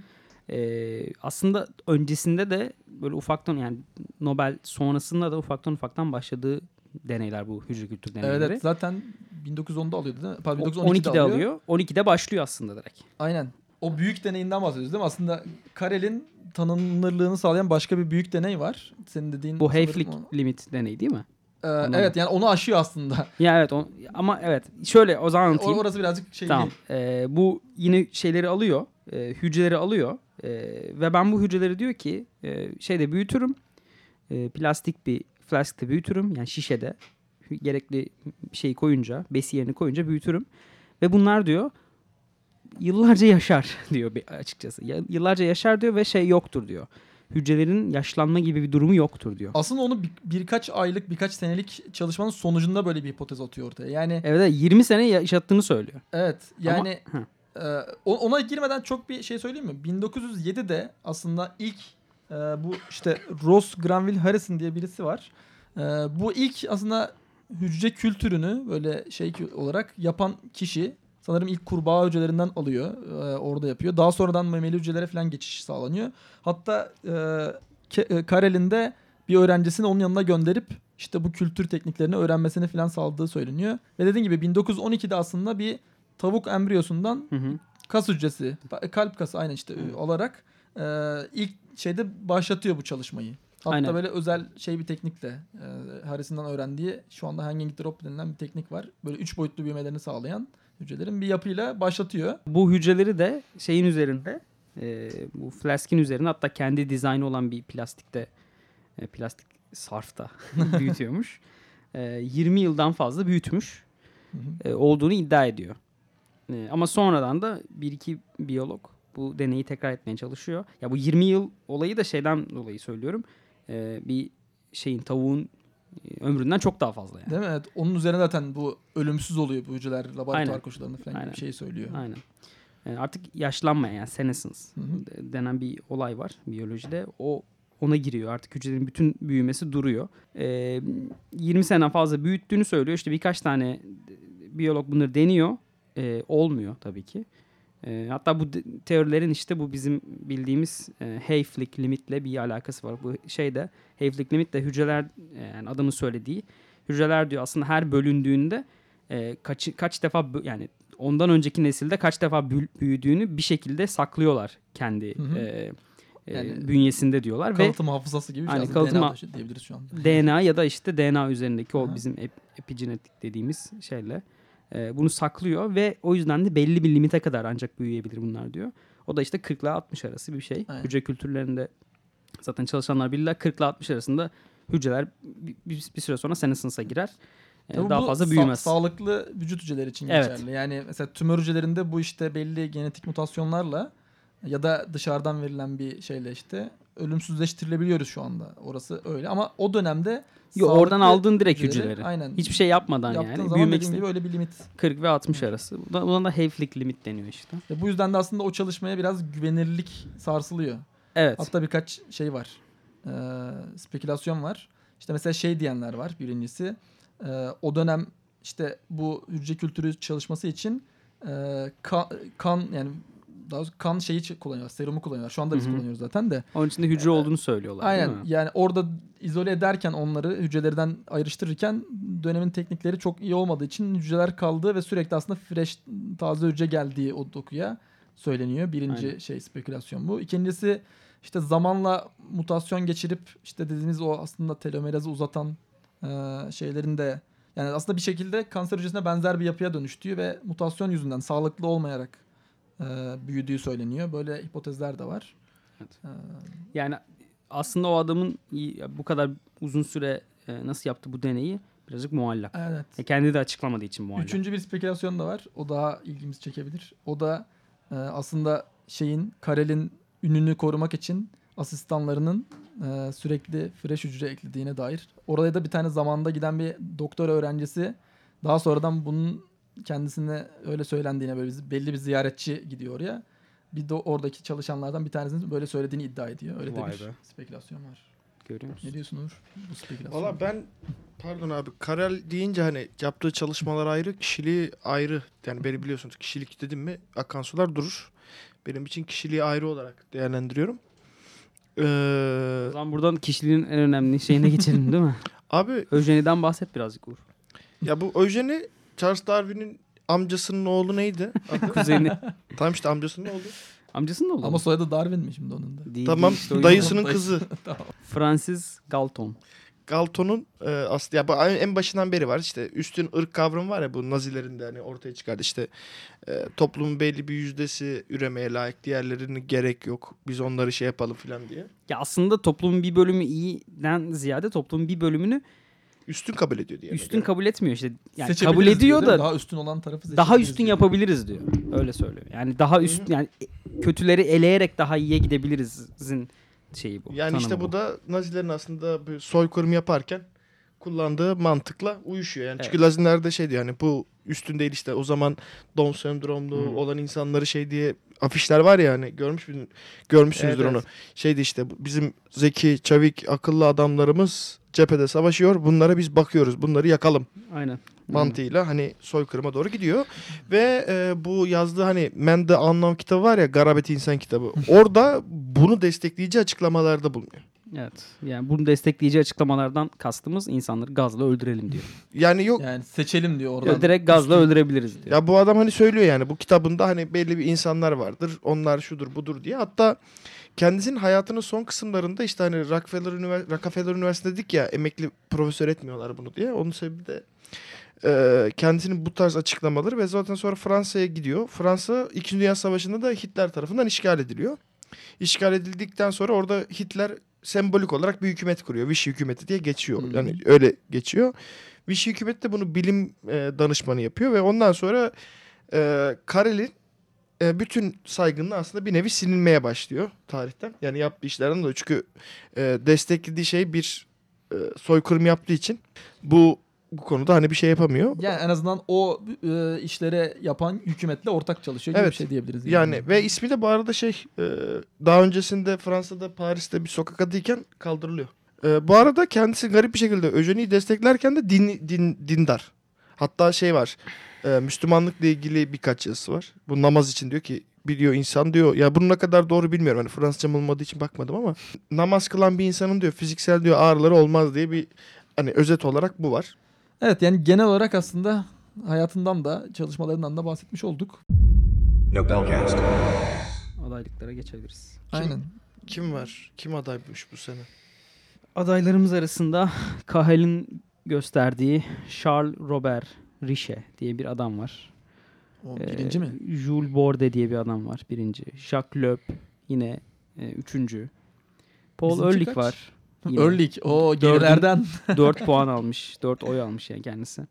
Speaker 9: E, aslında öncesinde de böyle ufaktan yani Nobel sonrasında da ufaktan ufaktan başladığı deneyler bu hücre kültür deneyleri.
Speaker 8: Evet, zaten 1910'da alıyordu değil mi? Pardon,
Speaker 9: O-
Speaker 8: 1912'de
Speaker 9: 12'de
Speaker 8: alıyor.
Speaker 9: alıyor. 12'de başlıyor aslında direkt.
Speaker 8: Aynen. O büyük deneyinden bahsediyoruz değil mi? Aslında Karel'in tanınırlığını sağlayan başka bir büyük deney var. Senin dediğin
Speaker 9: Bu Hayflick limit deneyi değil mi?
Speaker 8: Ee, evet yani onu aşıyor aslında.
Speaker 9: Ya evet o- ama evet şöyle o zaman anlatayım.
Speaker 8: orası birazcık şey
Speaker 9: Tamam.
Speaker 8: değil.
Speaker 9: Ee, bu yine şeyleri alıyor. e, hücreleri alıyor. E, ve ben bu hücreleri diyor ki e, şeyde büyütürüm. E, plastik bir flaskte büyütürüm. Yani şişede. Gerekli şeyi koyunca, besiyerini koyunca büyütürüm. Ve bunlar diyor yıllarca yaşar diyor açıkçası. Yıllarca yaşar diyor ve şey yoktur diyor. Hücrelerin yaşlanma gibi bir durumu yoktur diyor.
Speaker 8: Aslında onu bir- birkaç aylık, birkaç senelik çalışmanın sonucunda böyle bir hipotez atıyor ortaya. Yani
Speaker 9: Evet evet, 20 sene yaşattığını söylüyor.
Speaker 8: evet yani
Speaker 9: Ama-
Speaker 8: ona girmeden çok bir şey söyleyeyim mi? 1907'de aslında ilk e, bu işte Ross Granville Harrison diye birisi var. E, bu ilk aslında hücre kültürünü böyle şey olarak yapan kişi sanırım ilk kurbağa hücrelerinden alıyor. e, orada yapıyor. Daha sonradan memeli hücrelere falan geçiş sağlanıyor. Hatta e, Karel'in de bir öğrencisini onun yanına gönderip işte bu kültür tekniklerini öğrenmesini falan sağladığı söyleniyor. Ve dediğim gibi 1912'de aslında bir tavuk embriyosundan
Speaker 9: Hı hı.
Speaker 8: kas hücresi, kalp kası aynı işte e, olarak e, ilk şeyde başlatıyor bu çalışmayı. Hatta
Speaker 9: Aynen.
Speaker 8: böyle özel şey bir teknikle e, Harrison'dan öğrendiği şu anda hanging drop denilen bir teknik var. Böyle üç boyutlu büyümelerini sağlayan hücrelerin bir yapıyla başlatıyor.
Speaker 9: Bu hücreleri de şeyin üzerinde e, bu flask'in üzerine hatta kendi dizaynı olan bir plastikte e, plastik sarfta büyütüyormuş. E, 20 yıldan fazla büyütmüş
Speaker 8: Hı hı.
Speaker 9: e, olduğunu iddia ediyor. E, ama sonradan da bir iki biyolog bu deneyi tekrar etmeye çalışıyor. Ya bu 20 yıl olayı da şeyden dolayı söylüyorum. E, bir şeyin tavuğun e, ömründen çok daha fazla yani.
Speaker 8: Değil mi? Evet. Onun üzerine zaten bu ölümsüz oluyor bu hücreler laboratuvar
Speaker 9: Aynen.
Speaker 8: koşullarında falan
Speaker 9: Aynen.
Speaker 8: gibi bir şey söylüyor.
Speaker 9: Aynen. Yani artık yaşlanmayan yani senescence denen bir olay var biyolojide. O ona giriyor. Artık hücrelerin bütün büyümesi duruyor. Ee, 20 seneden fazla büyüttüğünü söylüyor. İşte birkaç tane biyolog bunları deniyor. Ee, olmuyor tabii ki. Ee, hatta bu teorilerin işte bu bizim bildiğimiz e, Hayflick limitle bir alakası var. Bu şeyde Hayflick limit de hücreler e, yani adamın söylediği hücreler diyor aslında her bölündüğünde e, kaç kaç defa yani ondan önceki nesilde kaç defa büyüdüğünü bir şekilde saklıyorlar kendi
Speaker 8: Hı hı.
Speaker 9: e, e,
Speaker 8: Yani
Speaker 9: bünyesinde diyorlar ve
Speaker 8: Kalıtım hafızası gibi aslında
Speaker 9: kalıtım
Speaker 8: DNA
Speaker 9: ha-
Speaker 8: diyebiliriz şu anda.
Speaker 9: DNA ya da işte DNA üzerindeki o
Speaker 8: Aha.
Speaker 9: bizim ep- epigenetik dediğimiz şeyle e, bunu saklıyor ve o yüzden de belli bir limite kadar ancak büyüyebilir bunlar diyor. O da işte 40 ile 60 arası bir şey.
Speaker 8: Aynen.
Speaker 9: Hücre kültürlerinde zaten çalışanlar bilirler 40 ile 60 arasında hücreler bir, bir- süre sonra senescence'a girer. E,
Speaker 8: Tabii
Speaker 9: daha fazla
Speaker 8: sa-
Speaker 9: büyümez.
Speaker 8: sağlıklı vücut hücreleri için
Speaker 9: Evet.
Speaker 8: geçerli. Yani mesela tümör hücrelerinde bu işte belli genetik mutasyonlarla ya da dışarıdan verilen bir şeyle işte ölümsüzleştirilebiliyoruz şu anda. Orası öyle ama o dönemde
Speaker 9: Yo, oradan aldığın direkt
Speaker 8: hücreleri-. Aynen.
Speaker 9: Hiçbir şey yapmadan
Speaker 8: Yaptığın
Speaker 9: yani.
Speaker 8: zaman
Speaker 9: Büyümek
Speaker 8: gibi öyle bir limit.
Speaker 9: 40 ve 60 arası. Buna, buna da Hayflick limit deniyor işte.
Speaker 8: Ve bu yüzden de aslında o çalışmaya biraz güvenirlik sarsılıyor.
Speaker 9: Evet.
Speaker 8: Hatta birkaç şey var. Ee, spekülasyon var. İşte mesela şey diyenler var birincisi. Ee, o dönem işte bu hücre kültürü çalışması için e, kan, kan yani daha kan şeyi kullanıyorlar. Serumu kullanıyorlar. Şu anda biz
Speaker 9: Hı hı.
Speaker 8: kullanıyoruz zaten de.
Speaker 9: Onun içinde hücre olduğunu söylüyorlar
Speaker 8: Aynen. Yani orada izole ederken onları hücrelerden ayrıştırırken dönemin teknikleri çok iyi olmadığı için hücreler kaldı ve sürekli aslında fresh taze hücre geldiği o dokuya söyleniyor. Birinci
Speaker 9: Aynen.
Speaker 8: şey spekülasyon bu. İkincisi işte zamanla mutasyon geçirip işte dediğimiz o aslında telomerazı uzatan e, şeylerin de yani aslında bir şekilde kanser hücresine benzer bir yapıya dönüştüğü ve mutasyon yüzünden sağlıklı olmayarak e, büyüdüğü söyleniyor. Böyle hipotezler de var.
Speaker 9: Evet.
Speaker 8: E,
Speaker 9: Yani aslında o adamın bu kadar uzun süre e, nasıl yaptı bu deneyi birazcık muallak.
Speaker 8: evet.
Speaker 9: E, kendi de açıklamadığı için muallak.
Speaker 8: Üçüncü bir spekülasyon da var. O daha ilgimizi çekebilir. O da e, aslında şeyin Karel'in ününü korumak için asistanlarının e, sürekli fresh hücre eklediğine dair. Oraya da bir tane zamanda giden bir doktor öğrencisi daha sonradan bunun kendisine öyle söylendiğine böyle bir- belli bir ziyaretçi gidiyor oraya. Bir de oradaki çalışanlardan bir tanesinin böyle söylediğini iddia ediyor. Öyle de
Speaker 9: Vay
Speaker 8: bir
Speaker 9: be.
Speaker 8: spekülasyon var.
Speaker 9: Görüyor musun?
Speaker 8: Ne diyorsun Uğur? Bu spekülasyon.
Speaker 7: Valla ben Pardon abi Karel deyince hani yaptığı çalışmalar ayrı, kişiliği ayrı. Yani beni biliyorsunuz kişilik dedim mi akan sular durur. Benim için kişiliği ayrı olarak değerlendiriyorum. Ee,
Speaker 9: O zaman buradan kişiliğin en önemli şeyine geçelim değil mi?
Speaker 7: abi
Speaker 9: Öjeni'den bahset birazcık Uğur.
Speaker 7: ya bu Eugene Charles Darwin'in amcasının oğlu neydi? Adı?
Speaker 9: Kuzeyini.
Speaker 7: tamam işte amcasının oğlu.
Speaker 9: Amcasının oğlu.
Speaker 8: Ama soyadı Darwin mi şimdi onun da?
Speaker 9: Değil,
Speaker 7: Tamam
Speaker 9: değil işte
Speaker 7: dayısının kızı.
Speaker 9: Francis Galton.
Speaker 7: Galton'un e, aslında ya bu en başından beri var işte üstün ırk kavramı var ya bu Nazilerin de hani ortaya çıkardı işte e, toplumun belli bir yüzdesi üremeye layık diğerlerinin gerek yok biz onları şey yapalım falan diye
Speaker 9: Ya aslında toplumun bir bölümü iyiden ziyade toplumun bir bölümünü
Speaker 7: üstün kabul ediyor diye.
Speaker 9: üstün kabul etmiyor işte. Yani kabul
Speaker 8: diyor,
Speaker 9: ediyor
Speaker 8: mi?
Speaker 9: da
Speaker 8: daha üstün olan tarafı
Speaker 9: daha üstün
Speaker 8: diyor.
Speaker 9: yapabiliriz diyor. Öyle söylüyor. Yani daha üst yani kötüleri eleyerek daha iyiye gidebiliriz'in şeyi bu.
Speaker 7: Yani işte
Speaker 9: tanımı
Speaker 7: bu da Nazilerin aslında bir soykırım yaparken kullandığı mantıkla uyuşuyor. Yani çünkü
Speaker 9: Evet.
Speaker 7: Naziler de şey diyor yani bu üstün değil işte o zaman Down sendromlu
Speaker 9: Hı.
Speaker 7: olan insanları şey diye afişler var ya hani görmüş görmüşsünüzdür
Speaker 9: Evet,
Speaker 7: onu. Şeydi işte bizim zeki, çevik, akıllı adamlarımız cephede savaşıyor. Bunlara biz bakıyoruz. Bunları yakalım
Speaker 9: Aynen.
Speaker 7: mantığıyla hani soykırıma doğru gidiyor. Ve e, bu yazdığı hani Mende Anlam kitabı var ya Garabet İnsan kitabı. Orada bunu destekleyici açıklamalarda bulunuyor.
Speaker 9: Evet. Yani bunu destekleyici açıklamalardan kastımız insanları gazla öldürelim diyor.
Speaker 7: Yani yok
Speaker 8: Yani seçelim diyor oradan.
Speaker 9: Ya direkt gazla
Speaker 8: Üstün-
Speaker 9: öldürebiliriz diyor.
Speaker 7: ya bu adam hani söylüyor yani bu kitabında hani belli bir insanlar vardır. Onlar şudur budur diye. Hatta kendisinin hayatının son kısımlarında işte hani Rockefeller, Ünivers- Rockefeller Üniversitesi dedik ya emekli profesör etmiyorlar bunu diye. Onun sebebi de e, kendisinin bu tarz açıklamaları ve zaten sonra Fransa'ya gidiyor. Fransa 2. Dünya Savaşı'nda da Hitler tarafından işgal ediliyor. İşgal edildikten sonra orada Hitler sembolik olarak bir hükümet kuruyor. Vichy hükümeti diye geçiyor.
Speaker 8: Hmm.
Speaker 7: Yani öyle geçiyor. Vichy hükümeti de bunu bilim e, danışmanı yapıyor ve ondan sonra e, Karel'in e, bütün saygınlığı aslında bir nevi silinmeye başlıyor tarihten. Yani yaptığı işlerden dolayı. Çünkü e, desteklediği şey bir e, soykırım yaptığı için bu bu konuda hani bir şey yapamıyor.
Speaker 8: Yani en azından o e, işlere yapan hükümetle ortak çalışıyor gibi
Speaker 7: Evet.
Speaker 8: bir şey diyebiliriz.
Speaker 7: Yani ve ismi de bu arada şey e, daha öncesinde Fransa'da Paris'te bir sokak adıyken kaldırılıyor. E, bu arada kendisi garip bir şekilde Öjeni'yi desteklerken de din, din, dindar. Hatta şey var e, Müslümanlıkla ilgili birkaç yazısı var. Bu namaz için diyor ki biliyor insan diyor. Ya bunun ne kadar doğru bilmiyorum. Hani Fransızcam olmadığı için bakmadım ama namaz kılan bir insanın diyor fiziksel diyor ağrıları olmaz diye bir hani özet olarak bu var.
Speaker 8: Evet yani genel olarak aslında hayatından da çalışmalarından da bahsetmiş olduk.
Speaker 9: Adaylıklara geçebiliriz.
Speaker 8: Aynen.
Speaker 7: Kim var? Kim adaymış bu sene?
Speaker 9: Adaylarımız arasında Cahel'in gösterdiği Charles Robert Riche diye bir adam var.
Speaker 8: O
Speaker 9: Ee,
Speaker 8: birinci mi?
Speaker 9: Jules Bordet diye bir adam var birinci. Jacques Loeb yine e, üçüncü. Paul
Speaker 8: Bizimki
Speaker 9: Ehrlich
Speaker 8: kaç?
Speaker 9: var. Yine
Speaker 8: Örlik. O gerilerden.
Speaker 9: 4 puan almış. 4 oy almış yani kendisi.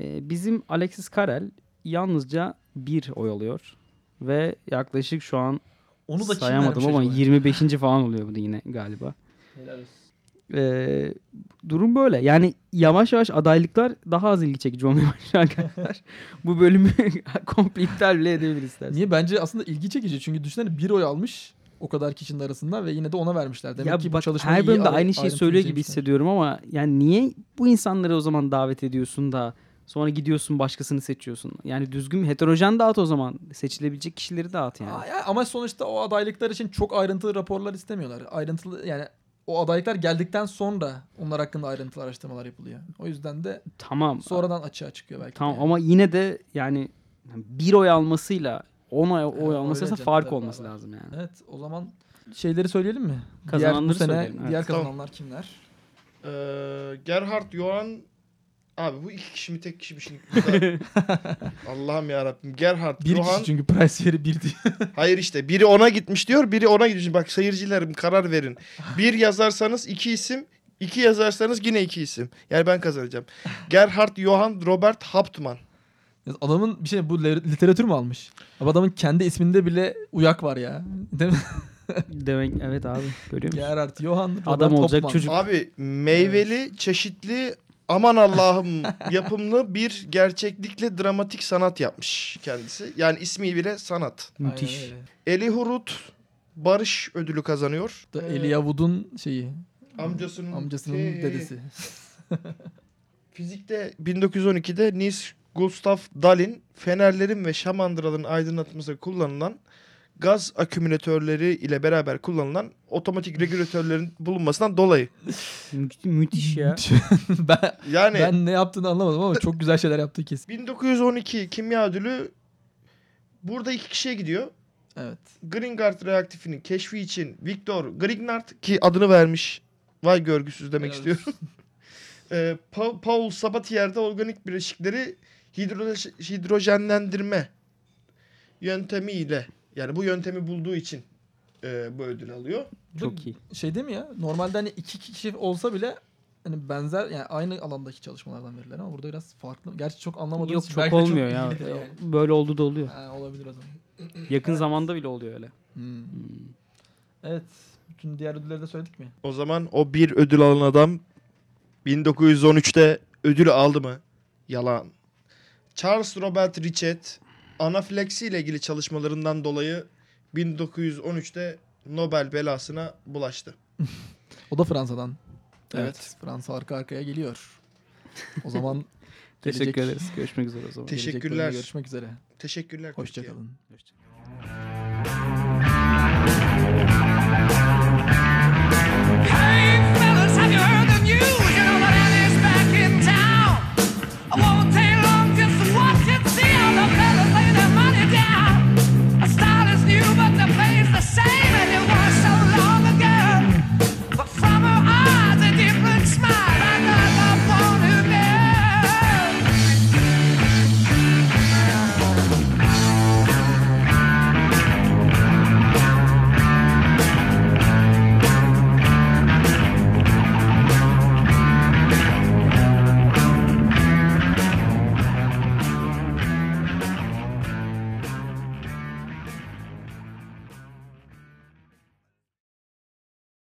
Speaker 9: Ee, bizim Alexis Karel yalnızca bir oy alıyor. Ve yaklaşık şu an
Speaker 8: Onu da
Speaker 9: sayamadım ama
Speaker 8: acaba?
Speaker 9: 25. falan oluyor bu da yine galiba. Ee, durum böyle. Yani yavaş yavaş adaylıklar daha az ilgi çekici olmaya başlıyor arkadaşlar. bu bölümü komple iptal bile edebiliriz.
Speaker 8: Niye? Bence aslında ilgi çekici. Çünkü düşünsene bir oy almış o kadar kişinin arasında ve yine de ona vermişler. Demek
Speaker 9: ya
Speaker 8: ki bu
Speaker 9: bak
Speaker 8: çalışma
Speaker 9: her bölümde aynı şeyi söylüyor gibi hissediyorum ama yani niye bu insanları o zaman davet ediyorsun da sonra gidiyorsun başkasını seçiyorsun? Yani düzgün heterojen dağıt o zaman. Seçilebilecek kişileri dağıt yani.
Speaker 8: Aa, ya ama sonuçta o adaylıklar için çok ayrıntılı raporlar istemiyorlar. Ayrıntılı yani o adaylıklar geldikten sonra onlar hakkında ayrıntılı araştırmalar yapılıyor. O yüzden de
Speaker 9: Tamam.
Speaker 8: sonradan açığa çıkıyor belki.
Speaker 9: Tamam
Speaker 8: yani.
Speaker 9: ama yine de yani bir oy almasıyla 10 oy, oy
Speaker 8: öyle
Speaker 9: alması
Speaker 8: canım,
Speaker 9: fark olması
Speaker 8: var.
Speaker 9: lazım yani.
Speaker 8: Evet o zaman şeyleri söyleyelim mi? diğer, bu
Speaker 9: Kazananları
Speaker 8: sene
Speaker 9: söyleyelim, evet.
Speaker 8: diğer
Speaker 7: Tamam.
Speaker 8: kazananlar kimler?
Speaker 7: Ee, Gerhard Johann Abi bu iki kişi mi tek kişi mi şimdi? Allah'ım ya Rabbim. Gerhard
Speaker 8: Bir
Speaker 7: Johann
Speaker 8: kişi çünkü price yeri bir diye.
Speaker 7: Hayır işte biri ona gitmiş diyor, biri ona gitmiş. Bak seyircilerim karar verin. Bir yazarsanız iki isim, iki yazarsanız yine iki isim. Yani ben kazanacağım. Gerhard Johann Robert Hauptmann.
Speaker 8: Adamın bir şey bu literatür mü almış? Abi adamın kendi isminde bile uyak var ya. Değil mi?
Speaker 9: Demek evet abi görüyor musun?
Speaker 8: Gerhard Johann Robert
Speaker 9: Adam olacak
Speaker 8: Hoffmann.
Speaker 9: çocuk.
Speaker 7: Abi meyveli, çeşitli aman Allah'ım yapımlı bir gerçeklikle dramatik sanat yapmış kendisi. Yani ismi bile sanat.
Speaker 9: Müthiş.
Speaker 8: öyle.
Speaker 7: Elihurut Barış ödülü kazanıyor.
Speaker 8: Da Elijah Wood'un şeyi
Speaker 7: amcasının,
Speaker 8: amcasının
Speaker 7: hey,
Speaker 8: dedesi.
Speaker 7: Fizikte 1912'de Niels Gustav Dalin fenerlerin ve şamandıraların aydınlatmasında kullanılan gaz akümülatörleri ile beraber kullanılan otomatik regülatörlerin bulunmasından dolayı.
Speaker 9: Mü- müthiş ya.
Speaker 8: ben,
Speaker 7: Yani
Speaker 8: ben ne yaptığını anlamadım ama çok güzel şeyler yaptığı kesin.
Speaker 7: 1912 kimya ödülü burada iki kişiye gidiyor.
Speaker 8: Evet.
Speaker 7: Grignard reaktifinin keşfi için Viktor Grignard ki adını vermiş. Vay görgüsüz demek
Speaker 8: Helal
Speaker 7: istiyorum. Ee, Pa- Paul Sabatier'de organik bileşikleri hidro- hidrojenlendirme yöntemiyle yani bu yöntemi bulduğu için e, bu ödül alıyor.
Speaker 9: Çok iyi.
Speaker 8: Şey değil mi ya? Normalde hani iki kişi olsa bile hani benzer yani aynı alandaki çalışmalardan verilir ama burada biraz farklı. Gerçi çok anlamadığımız
Speaker 9: Yok çok olmuyor ya.
Speaker 8: bilgidir yani.
Speaker 9: Böyle oldu da oluyor.
Speaker 8: Ha, olabilir o zaman.
Speaker 9: Yakın zamanda bile oluyor öyle.
Speaker 8: Hmm. Evet. Bütün diğer ödülleri de söyledik mi?
Speaker 7: O zaman o bir ödül alan adam 1913'te ödül aldı mı? Yalan. Charles Robert Richet anafilaksi ile ilgili çalışmalarından dolayı 1913'te Nobel belasına bulaştı.
Speaker 8: O da Fransa'dan. Evet.
Speaker 7: Evet.
Speaker 8: Fransa arka arkaya geliyor. O zaman
Speaker 9: Teşekkür
Speaker 8: gelecek-
Speaker 9: ederiz. Görüşmek üzere o zaman.
Speaker 7: Teşekkür- Teşekkürler.
Speaker 8: Görüşmek üzere.
Speaker 7: Teşekkürler.
Speaker 8: Hoşçakalın.
Speaker 9: Hoşça kalın.